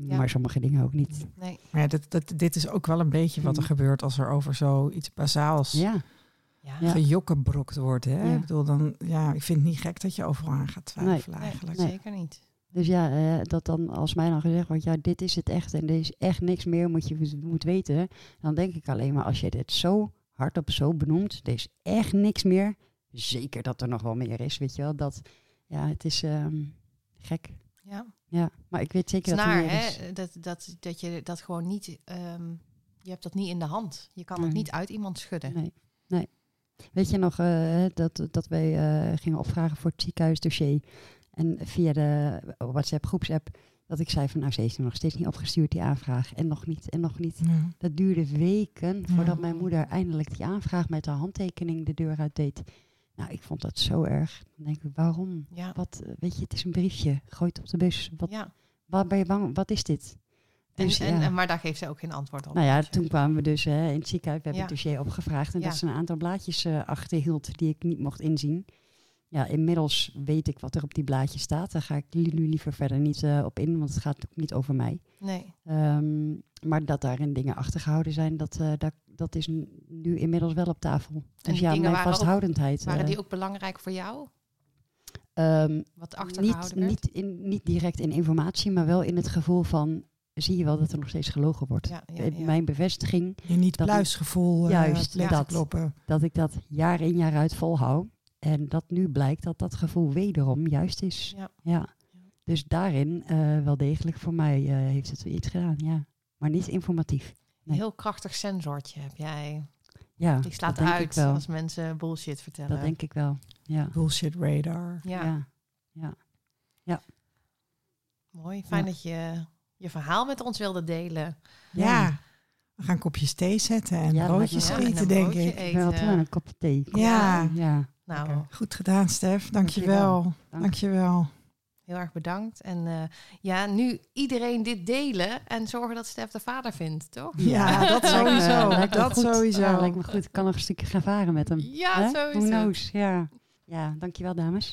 Ja. Maar sommige dingen ook niet. Nee. maar ja, dit, dat, dit is ook wel een beetje wat er Mm. gebeurt als er over zoiets bazaals Ja, Ja. Gejokkenbrokt wordt. Hè? Ja. Ik bedoel, dan, ja, ik vind het niet gek dat je overal aan gaat twijfelen Nee, eigenlijk. Nee. zeker niet. dus ja, eh, dat dan als mij dan gezegd wordt, ja, dit is het echt en er is echt niks meer, moet je moet weten. Dan denk ik alleen maar, als je dit zo hardop zo benoemt, er is echt niks meer. Zeker dat er nog wel meer is, weet je wel. Dat, ja, het is ehm, gek. Ja. Ja, maar ik weet zeker dat hè? Dat, dat, dat je dat gewoon niet... ehm, je hebt dat niet in de hand. Je kan het niet uit iemand schudden. Nee, nee. Weet je nog eh, dat, dat wij eh, gingen opvragen voor het ziekenhuisdossier. En via de WhatsApp groepsapp dat ik zei van nou ze heeft hem nog steeds niet opgestuurd die aanvraag. En nog niet en nog niet. Ja. Dat duurde weken Ja. voordat mijn moeder eindelijk die aanvraag met haar handtekening de deur uit deed. Nou, ik vond dat zo erg. Dan denk ik, waarom? Ja. Wat, eh, weet je, het is een briefje. Gooi het op de bus. Wat, ja. waar ben je bang? Wat is dit? Dus, en, ja. en- maar daar geeft ze ook geen antwoord op. Nou ja, toen kwamen we dus hè, in het ziekenhuis. We hebben het dossier opgevraagd. En dat ze een aantal blaadjes eh achterhield die ik niet mocht inzien. Ja, inmiddels weet ik wat er op die blaadjes staat. Daar ga ik nu liever verder niet eh, op in, want het gaat ook niet over mij. Nee. Ehm, maar dat daarin dingen achtergehouden zijn, dat, eh, dat, dat is nu inmiddels wel op tafel. Dus die ja, dingen mijn waren ook- vasthoudendheid. Waren eh, die ook belangrijk voor jou? ehm, Wat niet, achtergehouden werd? niet, in, niet direct in informatie, maar wel in het gevoel van... zie je wel dat er nog steeds gelogen wordt. Ja, ja, Eh, ja. Mijn bevestiging Je niet pluisgevoel uh, Juist, leeg dat. kloppen. dat ik dat jaar in jaar uit volhoud. En dat nu blijkt dat dat gevoel wederom juist is. Ja. Ja. Dus daarin eh, wel degelijk voor mij eh, heeft het iets gedaan, ja. Maar niet informatief. Een heel krachtig sensortje heb jij. Ja, Die slaat dat denk ik uit wel. als mensen bullshit vertellen. Dat denk ik wel, ja. Bullshit radar. ja, ja. mooi. Fijn Ja. dat je je verhaal met ons wilde delen. Ja. We gaan kopjes thee zetten en Ja, broodjes Ja, en eten, denk broodje ik. Eten. een kop thee. Ja. Ja, Nou. Goed gedaan, Stef. Dankjewel. Dank. Dankjewel. Heel erg bedankt. En eh, ja, nu iedereen dit delen en zorgen dat Stef de vader vindt, toch? Ja, dat sowieso. lijkt me Dat goed. sowieso. Ja, lijkt me goed. Ik kan nog een stukje gaan varen met hem. Ja, Hè? sowieso. Who knows? Ja. ja, dankjewel dames.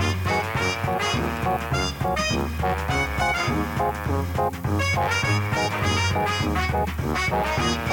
Musik